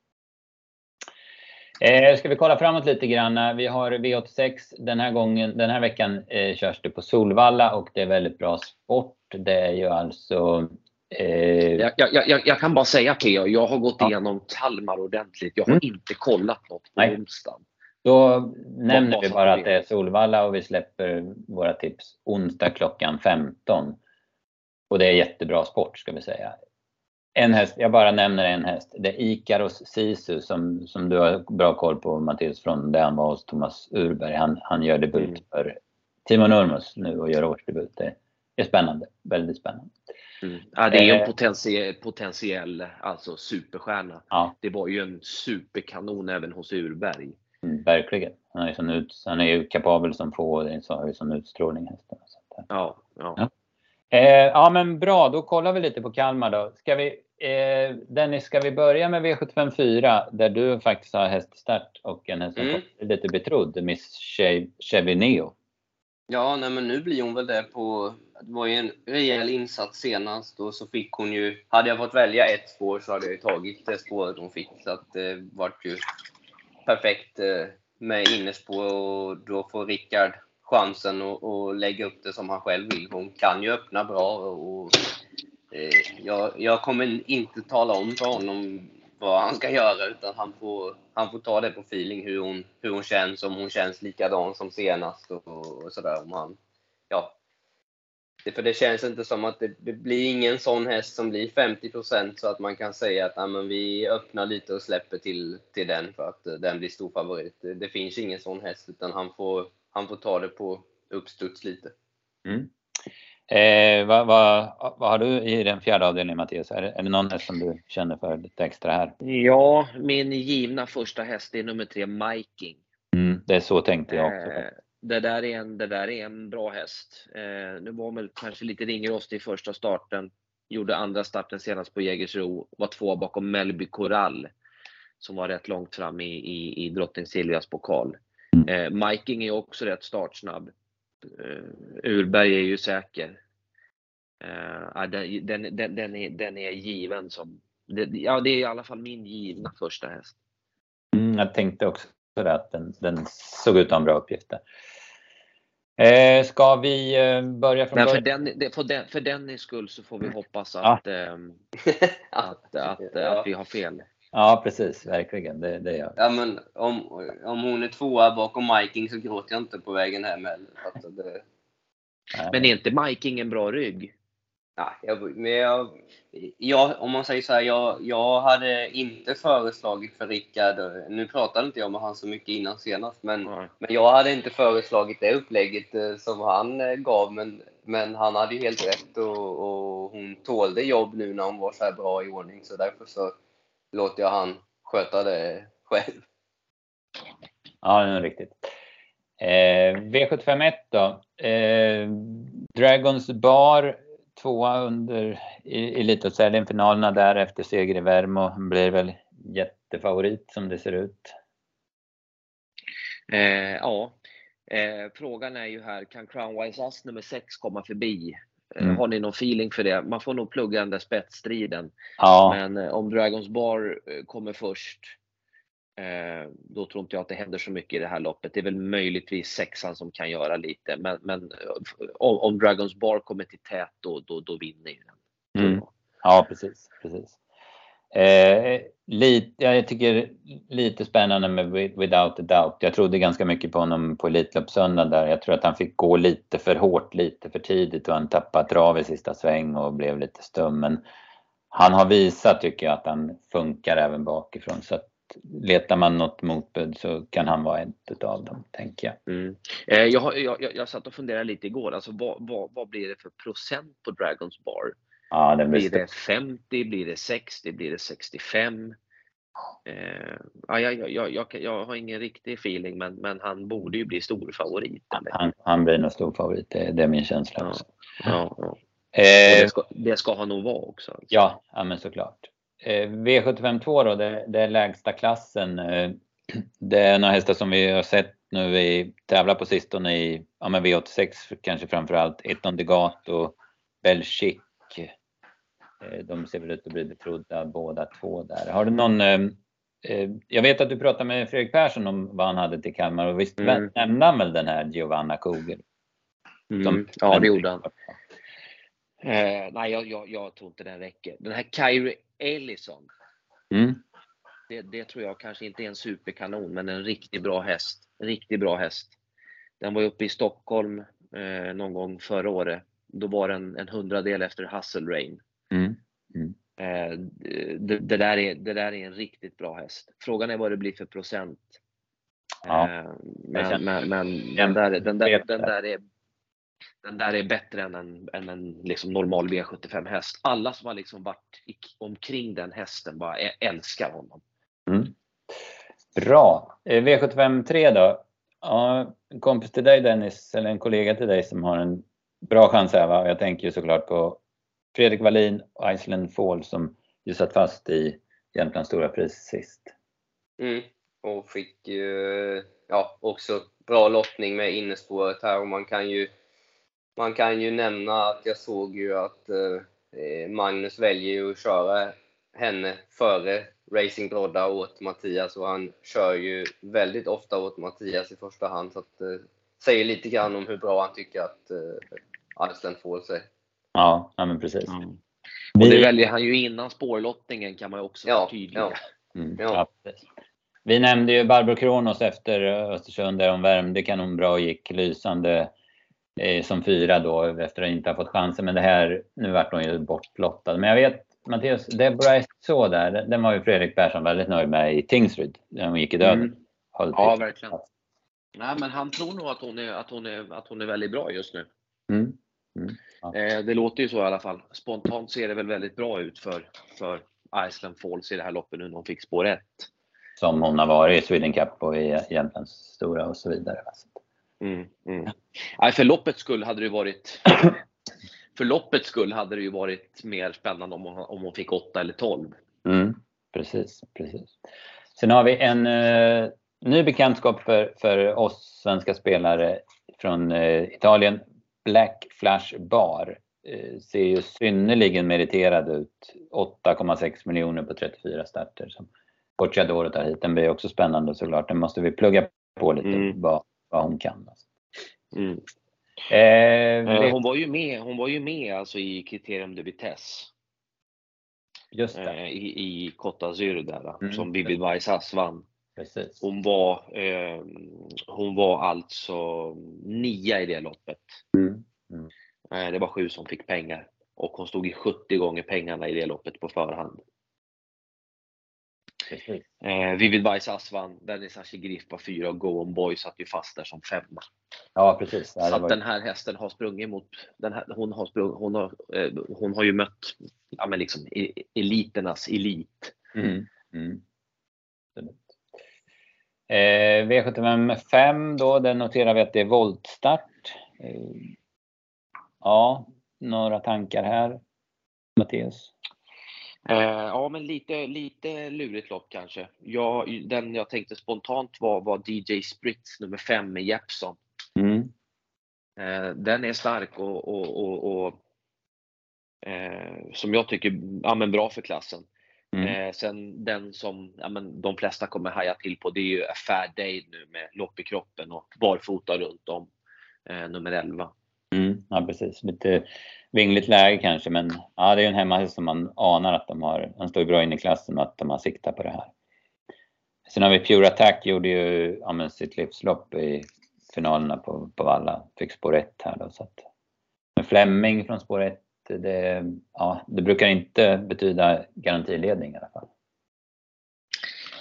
Eh, ska vi kolla framåt lite grann. Vi har V86 den här gången, den här veckan eh, körs det på Solvalla och det är väldigt bra sport. Det är ju alltså
eh... jag, jag, jag, jag, kan bara säga P.O. jag har gått ja. igenom Kalmar ordentligt. Jag har mm. inte kollat något på Nej. onsdagen.
Då nämner vi bara att det är Solvalla och vi släpper våra tips onsdag klockan 15. Och det är jättebra sport ska vi säga en häst, jag bara nämner en häst. Det är Ikaros Sisu som, som du har bra koll på Mattias från där han var hos Thomas Urberg. Han, han gör debut mm. för Timo Nurmos nu och gör årsdebut. Det är spännande, väldigt spännande.
Mm. Ja, det är en eh. potentiell, potentiell alltså superstjärna. Ja. Det var ju en superkanon även hos Urberg.
Mm, verkligen. Han är, sån ut, han är ju kapabel som få, har ju sån utstrålning hästen.
Ja, ja.
ja. Eh, ja men bra, då kollar vi lite på Kalmar då. Ska vi, eh, Dennis, ska vi börja med V754 där du faktiskt har häststart och en häst som mm. lite betrodd, Miss Chevy Neo.
Ja, nej men nu blir hon väl det på... Det var ju en rejäl insats senast och så fick hon ju... Hade jag fått välja ett spår så hade jag ju tagit det spåret hon fick. Så att det vart ju perfekt eh, med innerspår. och då får Rickard chansen att lägga upp det som han själv vill. Hon kan ju öppna bra och eh, jag, jag, kommer inte tala om för honom vad han ska göra utan han får, han får ta det på feeling hur hon, hur hon känns, om hon känns likadan som senast och, och sådär. Om han, ja. För det känns inte som att det, det blir ingen sån häst som blir 50% så att man kan säga att men vi öppnar lite och släpper till, till den för att eh, den blir stor favorit. Det, det finns ingen sån häst utan han får han får ta det på uppstuds lite. Mm.
Eh, vad, vad, vad, har du i den fjärde avdelningen Mattias? Är det, är det någon häst som du känner för lite extra här?
Ja, min givna första häst är nummer tre, Miking.
Mm, det är så tänkte jag också. Eh,
det, där är en, det där är en bra häst. Eh, nu var väl kanske lite ringrostig i första starten. Gjorde andra starten senast på Jägersro. Var två bakom Melby Corall. Som var rätt långt fram i, i, i Drottning Silvias pokal. Eh, Miking är också rätt startsnabb. Eh, Urberg är ju säker. Eh, den, den, den, den, är, den är given som, det, ja det är i alla fall min givna första häst.
Mm, jag tänkte också det att den, den såg ut att ha en bra uppgift där. Eh, ska vi eh, börja från
början? För, den, för, den, för den skull så får vi hoppas att, ja. eh, <laughs> att, att, att, att, vi har fel.
Ja, precis. Verkligen. Det, det
gör Ja, men om, om hon är tvåa bakom Miking så gråter jag inte på vägen hem heller. Det...
Men är inte Miking en bra rygg?
Ja, jag, men jag, jag, om man säger så här, jag, jag hade inte föreslagit för Rickard, nu pratade inte jag med honom så mycket innan senast, men, men jag hade inte föreslagit det upplägget eh, som han eh, gav, men, men han hade ju helt rätt och, och hon tålde jobb nu när hon var så här bra i ordning, så därför så låter jag han sköta det själv.
Ja, det är riktigt. Eh, V751 då. Eh, Dragons Bar tvåa under Elitloppshelgen-finalerna där efter seger i Värmo. Blir väl jättefavorit som det ser ut.
Eh, ja, eh, frågan är ju här, kan Crownwise Ass nummer 6 komma förbi? Eh, mm. Har ni någon feeling för det? Man får nog plugga den där spetsstriden. Ja. Men eh, om Dragons Bar eh, kommer först då tror inte jag att det händer så mycket i det här loppet. Det är väl möjligtvis sexan som kan göra lite, men, men om, om Dragons Bar kommer till tät då, då, då vinner ju den.
Mm. Ja, precis. precis. Eh, lite, jag tycker lite spännande med Without a Doubt. Jag trodde ganska mycket på honom på Elitloppssöndagen där. Jag tror att han fick gå lite för hårt, lite för tidigt och han tappade trav i sista sväng och blev lite stum. Men han har visat, tycker jag, att han funkar även bakifrån. Så att letar man något motbud så kan han vara ett av dem, tänker jag.
Mm. Eh, jag, jag, jag satt och funderade lite igår, alltså vad, vad, vad blir det för procent på Dragons Bar? Ja, det blir, det 50, blir det 60, blir det 65? Eh, ja, jag, jag, jag, jag, har ingen riktig feeling, men, men han borde ju bli stor favorit.
Han, han blir nog stor favorit, det, det är min känsla också.
Ja, ja, Eh, det, ska, det ska han nog vara också. Alltså.
Ja, ja, men såklart. Eh, V752 då, det, det är lägsta klassen. Eh, det är några hästar som vi har sett nu vi tävlar på sistone i ja, men V86 kanske framförallt. Eton Degato, Belchic. Eh, de ser väl ut att bli betrodda båda två där. Har du någon jag vet att du pratade med Fredrik Persson om vad han hade till Kalmar och visst mm. nämnde han väl den här Giovanna Kugel?
Mm. Ja, det gjorde han. Eh, nej, jag, jag, jag, tror inte den räcker. Den här Kyrie Ellison. Mm. Det, det, tror jag kanske inte är en superkanon, men en riktigt bra häst. En riktigt bra häst. Den var uppe i Stockholm eh, någon gång förra året. Då var den en hundradel efter Hustle Rain. Mm. Mm. Eh, det, det, där är, det där är en riktigt bra häst. Frågan är vad det blir för procent. Ja. Eh, men, men, men den, där, den, där, den där är den där är bättre än en, än en liksom normal V75 häst. Alla som har liksom varit omkring den hästen bara älskar honom. Mm.
Bra. Eh, V75 3 då? Ja, en kompis till dig Dennis, eller en kollega till dig som har en bra chans här va? Jag tänker ju såklart på Fredrik Wallin och Iceland Fall som ju satt fast i Jämtlands stora pris sist.
Mm. Och fick ju ja, också bra lottning med innespåret här och man kan ju man kan ju nämna att jag såg ju att eh, Magnus väljer att köra henne före Racing Brodda åt Mattias och han kör ju väldigt ofta åt Mattias i första hand. Så att, eh, säger lite grann om hur bra han tycker att eh, Iceland får sig.
Ja, ja men precis. Mm.
Och det väljer han ju innan spårlottningen kan man ju också ja, förtydliga. Ja.
Mm, ja. Vi nämnde ju Barbro Kronos efter Östersund där hon värmde kanon bra och gick lysande Eh, som fyra då efter att inte ha fått chansen. Men det här, nu vart hon ju bortlottad. Men jag vet Mattias, Deborah så där, den var ju Fredrik Persson väldigt nöjd med i Tingsryd när hon gick i döden. Mm.
Ja, verkligen. Nej, men han tror nog att hon är, att hon är, att hon är väldigt bra just nu. Mm. Eh, det låter ju så i alla fall. Spontant ser det väl väldigt bra ut för, för Iceland Falls i det här loppet nu när hon fick spår 1.
Som hon har varit i Sweden Cup och i Jämtlands stora och så vidare.
Mm, mm. Nej, för loppets skull hade det varit <clears throat> för loppets skull hade det ju varit mer spännande om hon, om hon fick 8 eller 12.
Mm, precis, precis. Sen har vi en uh, ny bekantskap för, för oss svenska spelare från uh, Italien. Black Flash Bar. Uh, ser ju synnerligen meriterad ut. 8,6 miljoner på 34 starter som Bocciadoro tar hit. Den blir också spännande såklart. Den måste vi plugga på lite. Mm. Vad, vad hon kan. Alltså.
Mm. Eh, eh hon var ju med, hon var ju med alltså i Kriterium de Vitesse.
Just det.
Eh, I, i Côte d'Azur där, mm. som Bibi Weisshass vann. Precis. Hon var, eh, hon var alltså nia i det loppet. Mm. Mm. Eh, det var sju som fick pengar. Och hon stod i 70 gånger pengarna i det loppet på förhand. Eh, Vivid Vaisas vann, Dennis Ashigrif var fyra och Go On Boy satt ju fast där som femma.
Ja, precis.
Ja, så var... den här hästen har sprungit mot, den här, hon, har sprung, hon, har, eh, hon har ju mött ja, men liksom, eliternas elit.
Mm. Mm. Eh, V75 5 då, där noterar vi att det är voltstart. Eh, ja, några tankar här, Mattias?
Eh, ja, men lite, lite lurigt lopp kanske. Jag, den jag tänkte spontant var, var DJ Spritz nummer 5 med Jeppson. Mm. Eh, den är stark och, och, och, och eh, som jag tycker ja, men bra för klassen. Mm. Eh, sen den som ja, men de flesta kommer haja till på det är ju A Fair Day nu med lopp i kroppen och barfota runt om, eh, nummer 11.
Mm, ja precis, lite vingligt läge kanske men ja, det är en hemmahäst som man anar att de har, de står ju bra in i klassen och att de har siktat på det här. Sen har vi Pure Attack gjorde ju ja, sitt livslopp i finalerna på, på Valla, fick spår 1 här då så att med Fleming från spår 1 det, ja, det brukar inte betyda garantiledning i alla fall.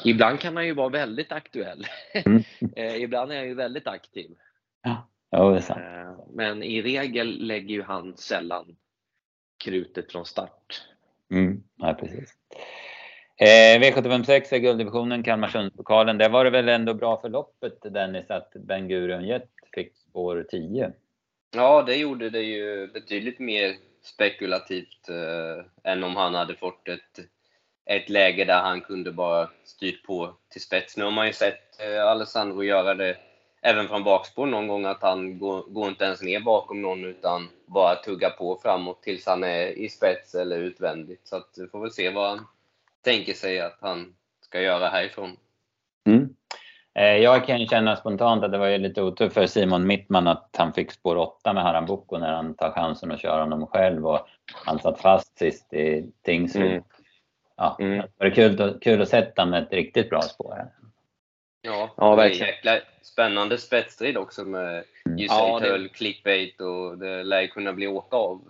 Ibland kan han ju vara väldigt aktuell. Mm. <laughs> Eh, ibland är han ju väldigt aktiv.
Ja, ja det är sant. Eh,
men i regel lägger ju han sällan krutet från start.
Mm, ja, precis. Eh, V756 är gulddivisionen, Kalmarsundspokalen. Där var det väl ändå bra för loppet Dennis att Ben Gurion Jet fick spår 10?
Ja, det gjorde det ju betydligt mer spekulativt eh, än om han hade fått ett, ett läge där han kunde bara styrt på till spets. Nu har man ju sett eh, Alessandro göra det även från bakspår någon gång, att han går, går inte ens ner bakom någon utan bara tuggar på framåt tills han är i spets eller utvändigt. Så att vi får väl se vad han tänker sig att han ska göra härifrån.
Mm. Eh, jag kan känna spontant att det var ju lite otur för Simon Mittman att han fick spår 8 med Haram Boko när han tar chansen att köra honom själv och han satt fast sist i Tingsryd. Mm. Ja, mm. det var kul, kul att sätta med ett riktigt bra spår här.
Ja, ja verkligen. Jäkla spännande spetsstrid också med mm. ja, det... clickbait och det lär kunna bli åka av.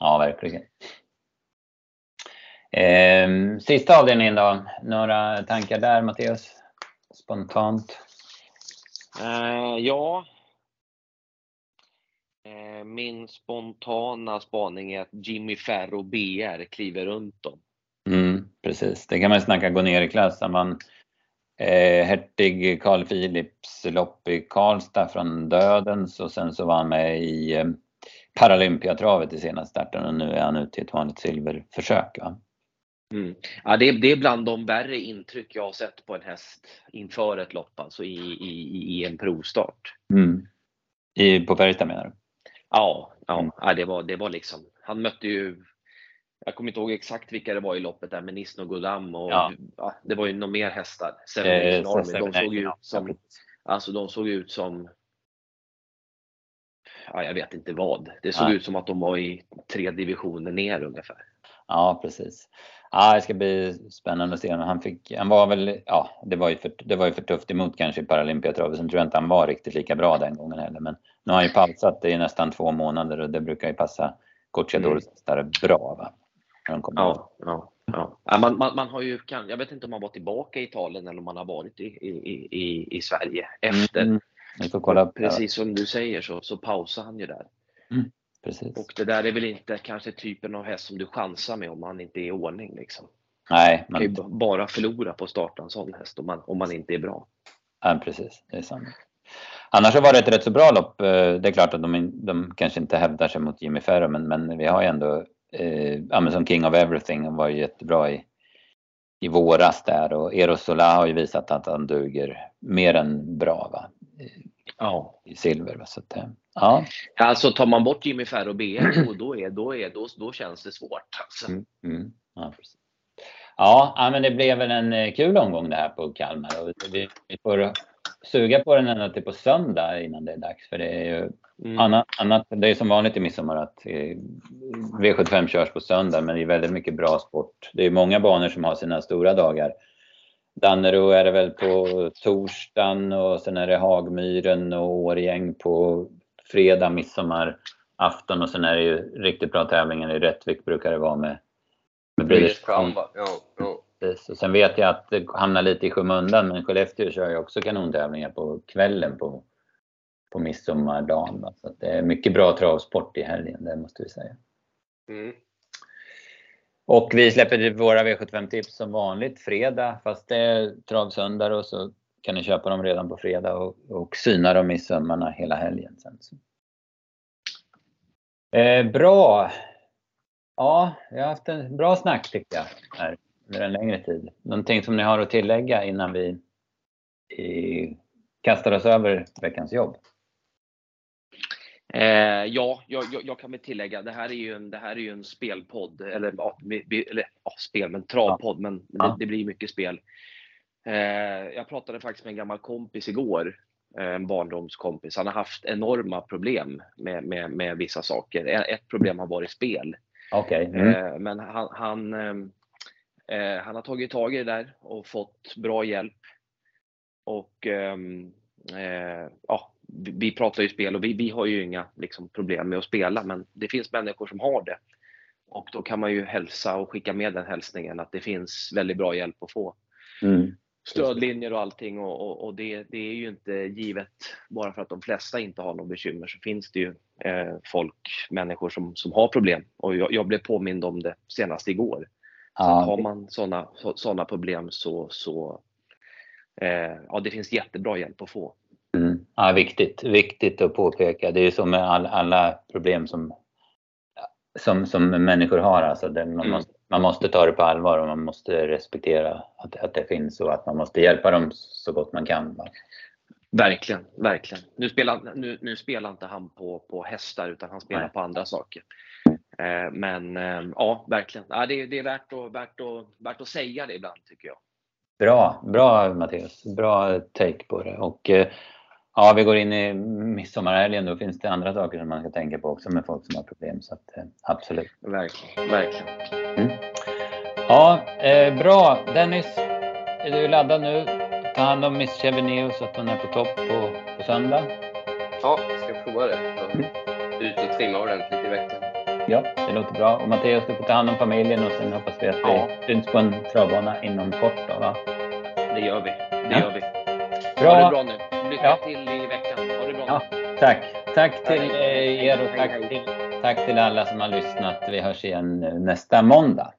Ja, verkligen. Eh, sista avdelningen då, några tankar där Mattias? Spontant?
Eh, ja. Eh, min spontana spaning är att Jimmy Ferro BR kliver runt dem.
Mm, precis, det kan man snacka gå ner i klass. Man, eh, Hertig Carl Philips lopp i Karlstad från Dödens och sen så var han med i eh, Paralympiatravet i senaste starten och nu är han ute i ett vanligt silverförsök. Va?
Mm. Ja, det, är, det är bland de värre intryck jag har sett på en häst inför ett lopp, alltså i, i, i en provstart.
Mm. I, på Färjestad menar du?
Ja, ja, mm. ja det, var, det var liksom, han mötte ju, jag kommer inte ihåg exakt vilka det var i loppet där, med Nisno Godam och ja. ja. det var ju några mer hästar. Seven eh, Army, de såg ut som, alltså de såg ut som, ja, jag vet inte vad. Det såg ja. ut som att de var i tre divisioner ner ungefär.
Ja, precis. Ja, det ska bli spännande att se honom. Han, fick, han var väl, ja, det var ju för, det var ju för tufft emot kanske i Paralympiatravet. Sen tror jag inte han var riktigt lika bra den gången heller. Men nu har han ju pausat i nästan två månader och det brukar ju passa Gocciadores mm. bra. Va?
Ja, ja, ja. Man, man, man, har ju, jag vet inte om man var tillbaka i Italien eller om man har varit i, i, i, i Sverige efter. Mm.
Kolla,
Precis som du säger så, så pausar han ju där.
Mm. Precis.
Och det där är väl inte kanske typen av häst som du chansar med om man inte är i ordning. Liksom.
Nej.
Man kan ju bara förlora på att starta en sån häst om man, om man inte är bra.
Ja, precis. Det är sant. Annars har det varit ett rätt så bra lopp. Eh, det är klart att de, de kanske inte hävdar sig mot Jimmy Ferro, men, men vi har ju ändå, eh, som King of Everything, var ju jättebra i, i våras där och Eros Sola har ju visat att han duger mer än bra va?
Ja.
I silver. Så att, eh, Ja.
Alltså tar man bort Jimmy Ferro BR då, då, är, då, är, då, då känns det svårt. Alltså.
Mm, mm. Ja, ja, men det blev väl en eh, kul omgång det här på Kalmar. Och vi, vi får suga på den ända till på söndag innan det är dags. För det är ju mm. annat, annat, det är som vanligt i midsommar att eh, V75 körs på söndag men det är väldigt mycket bra sport. Det är många banor som har sina stora dagar. Dannero är det väl på torsdagen och sen är det Hagmyren och Årjäng på fredag, midsommar afton och sen är det ju riktigt bra tävlingar i Rättvik brukar det vara med,
med British Crown. Ja, ja.
Och sen vet jag att det hamnar lite i skymundan men Skellefteå kör ju också kanontävlingar på kvällen på, på midsommardagen. Så det är mycket bra travsport i helgen, det måste vi säga. Mm. Och vi släpper våra V75-tips som vanligt fredag, fast det är travsöndag och så kan ni köpa dem redan på fredag och, och syna dem i sömmarna hela helgen sen. Eh, bra! Ja, vi har haft en bra snack tycker jag här under en längre tid. Någonting som ni har att tillägga innan vi i, kastar oss över veckans jobb?
Eh, ja, jag, jag, kan väl tillägga, det här är ju en, det här är ju en spelpodd, eller, ja, eller ja, spel, men travpodd, ja. men, men det, det, blir mycket spel. Eh, jag pratade faktiskt med en gammal kompis igår, eh, en barndomskompis. Han har haft enorma problem med, med, med vissa saker. Ett problem har varit spel.
Okay.
Mm. Eh, men han, han, eh, han har tagit tag i det där och fått bra hjälp. Och ehm, ja, vi pratar ju spel och vi, vi har ju inga liksom, problem med att spela, men det finns människor som har det. Och då kan man ju hälsa och skicka med den hälsningen att det finns väldigt bra hjälp att få. Mm. Stödlinjer och allting och, och, och det, det, är ju inte givet bara för att de flesta inte har något bekymmer så finns det ju eh, folk, människor som, som har problem. Och jag, jag blev påmind om det senast igår. Så ja. har man sådana såna problem så, så eh, ja, det finns jättebra hjälp att få.
Mm. Ja, viktigt, viktigt att påpeka. Det är ju så med all, alla problem som, som, som människor har. Alltså man, mm. måste, man måste ta det på allvar och man måste respektera att, att det finns och att man måste hjälpa dem så gott man kan.
Verkligen, verkligen. Nu spelar, nu, nu spelar inte han på, på hästar utan han spelar Nej. på andra saker. Eh, men eh, ja, verkligen. Ja, det, det är värt att, värt, att, värt att säga det ibland tycker jag.
Bra, bra Mattias. Bra take på det. Och, eh, ja, vi går in i midsommarhelgen. Då finns det andra saker som man ska tänka på också med folk som har problem. Så att, eh, absolut.
Verkligen, verkligen. Mm.
Ja, eh, bra. Dennis, är du laddad nu? Ta hand om Miss Cheveneo så att hon är på topp på, på söndag.
Ja, jag ska prova det. Mm. Ut och trimma ordentligt i veckan.
Ja, det låter bra. Och Matteus, du får ta hand om familjen och sen hoppas vi att ja. vi syns på en travbana inom kort. Då, va?
Det gör vi. Det ja. gör vi. Bra. Ha det bra nu. Lycka ja. till i veckan. Ha det bra. Ja,
tack. Tack till er och tack till, tack till alla som har lyssnat. Vi hörs igen nästa måndag.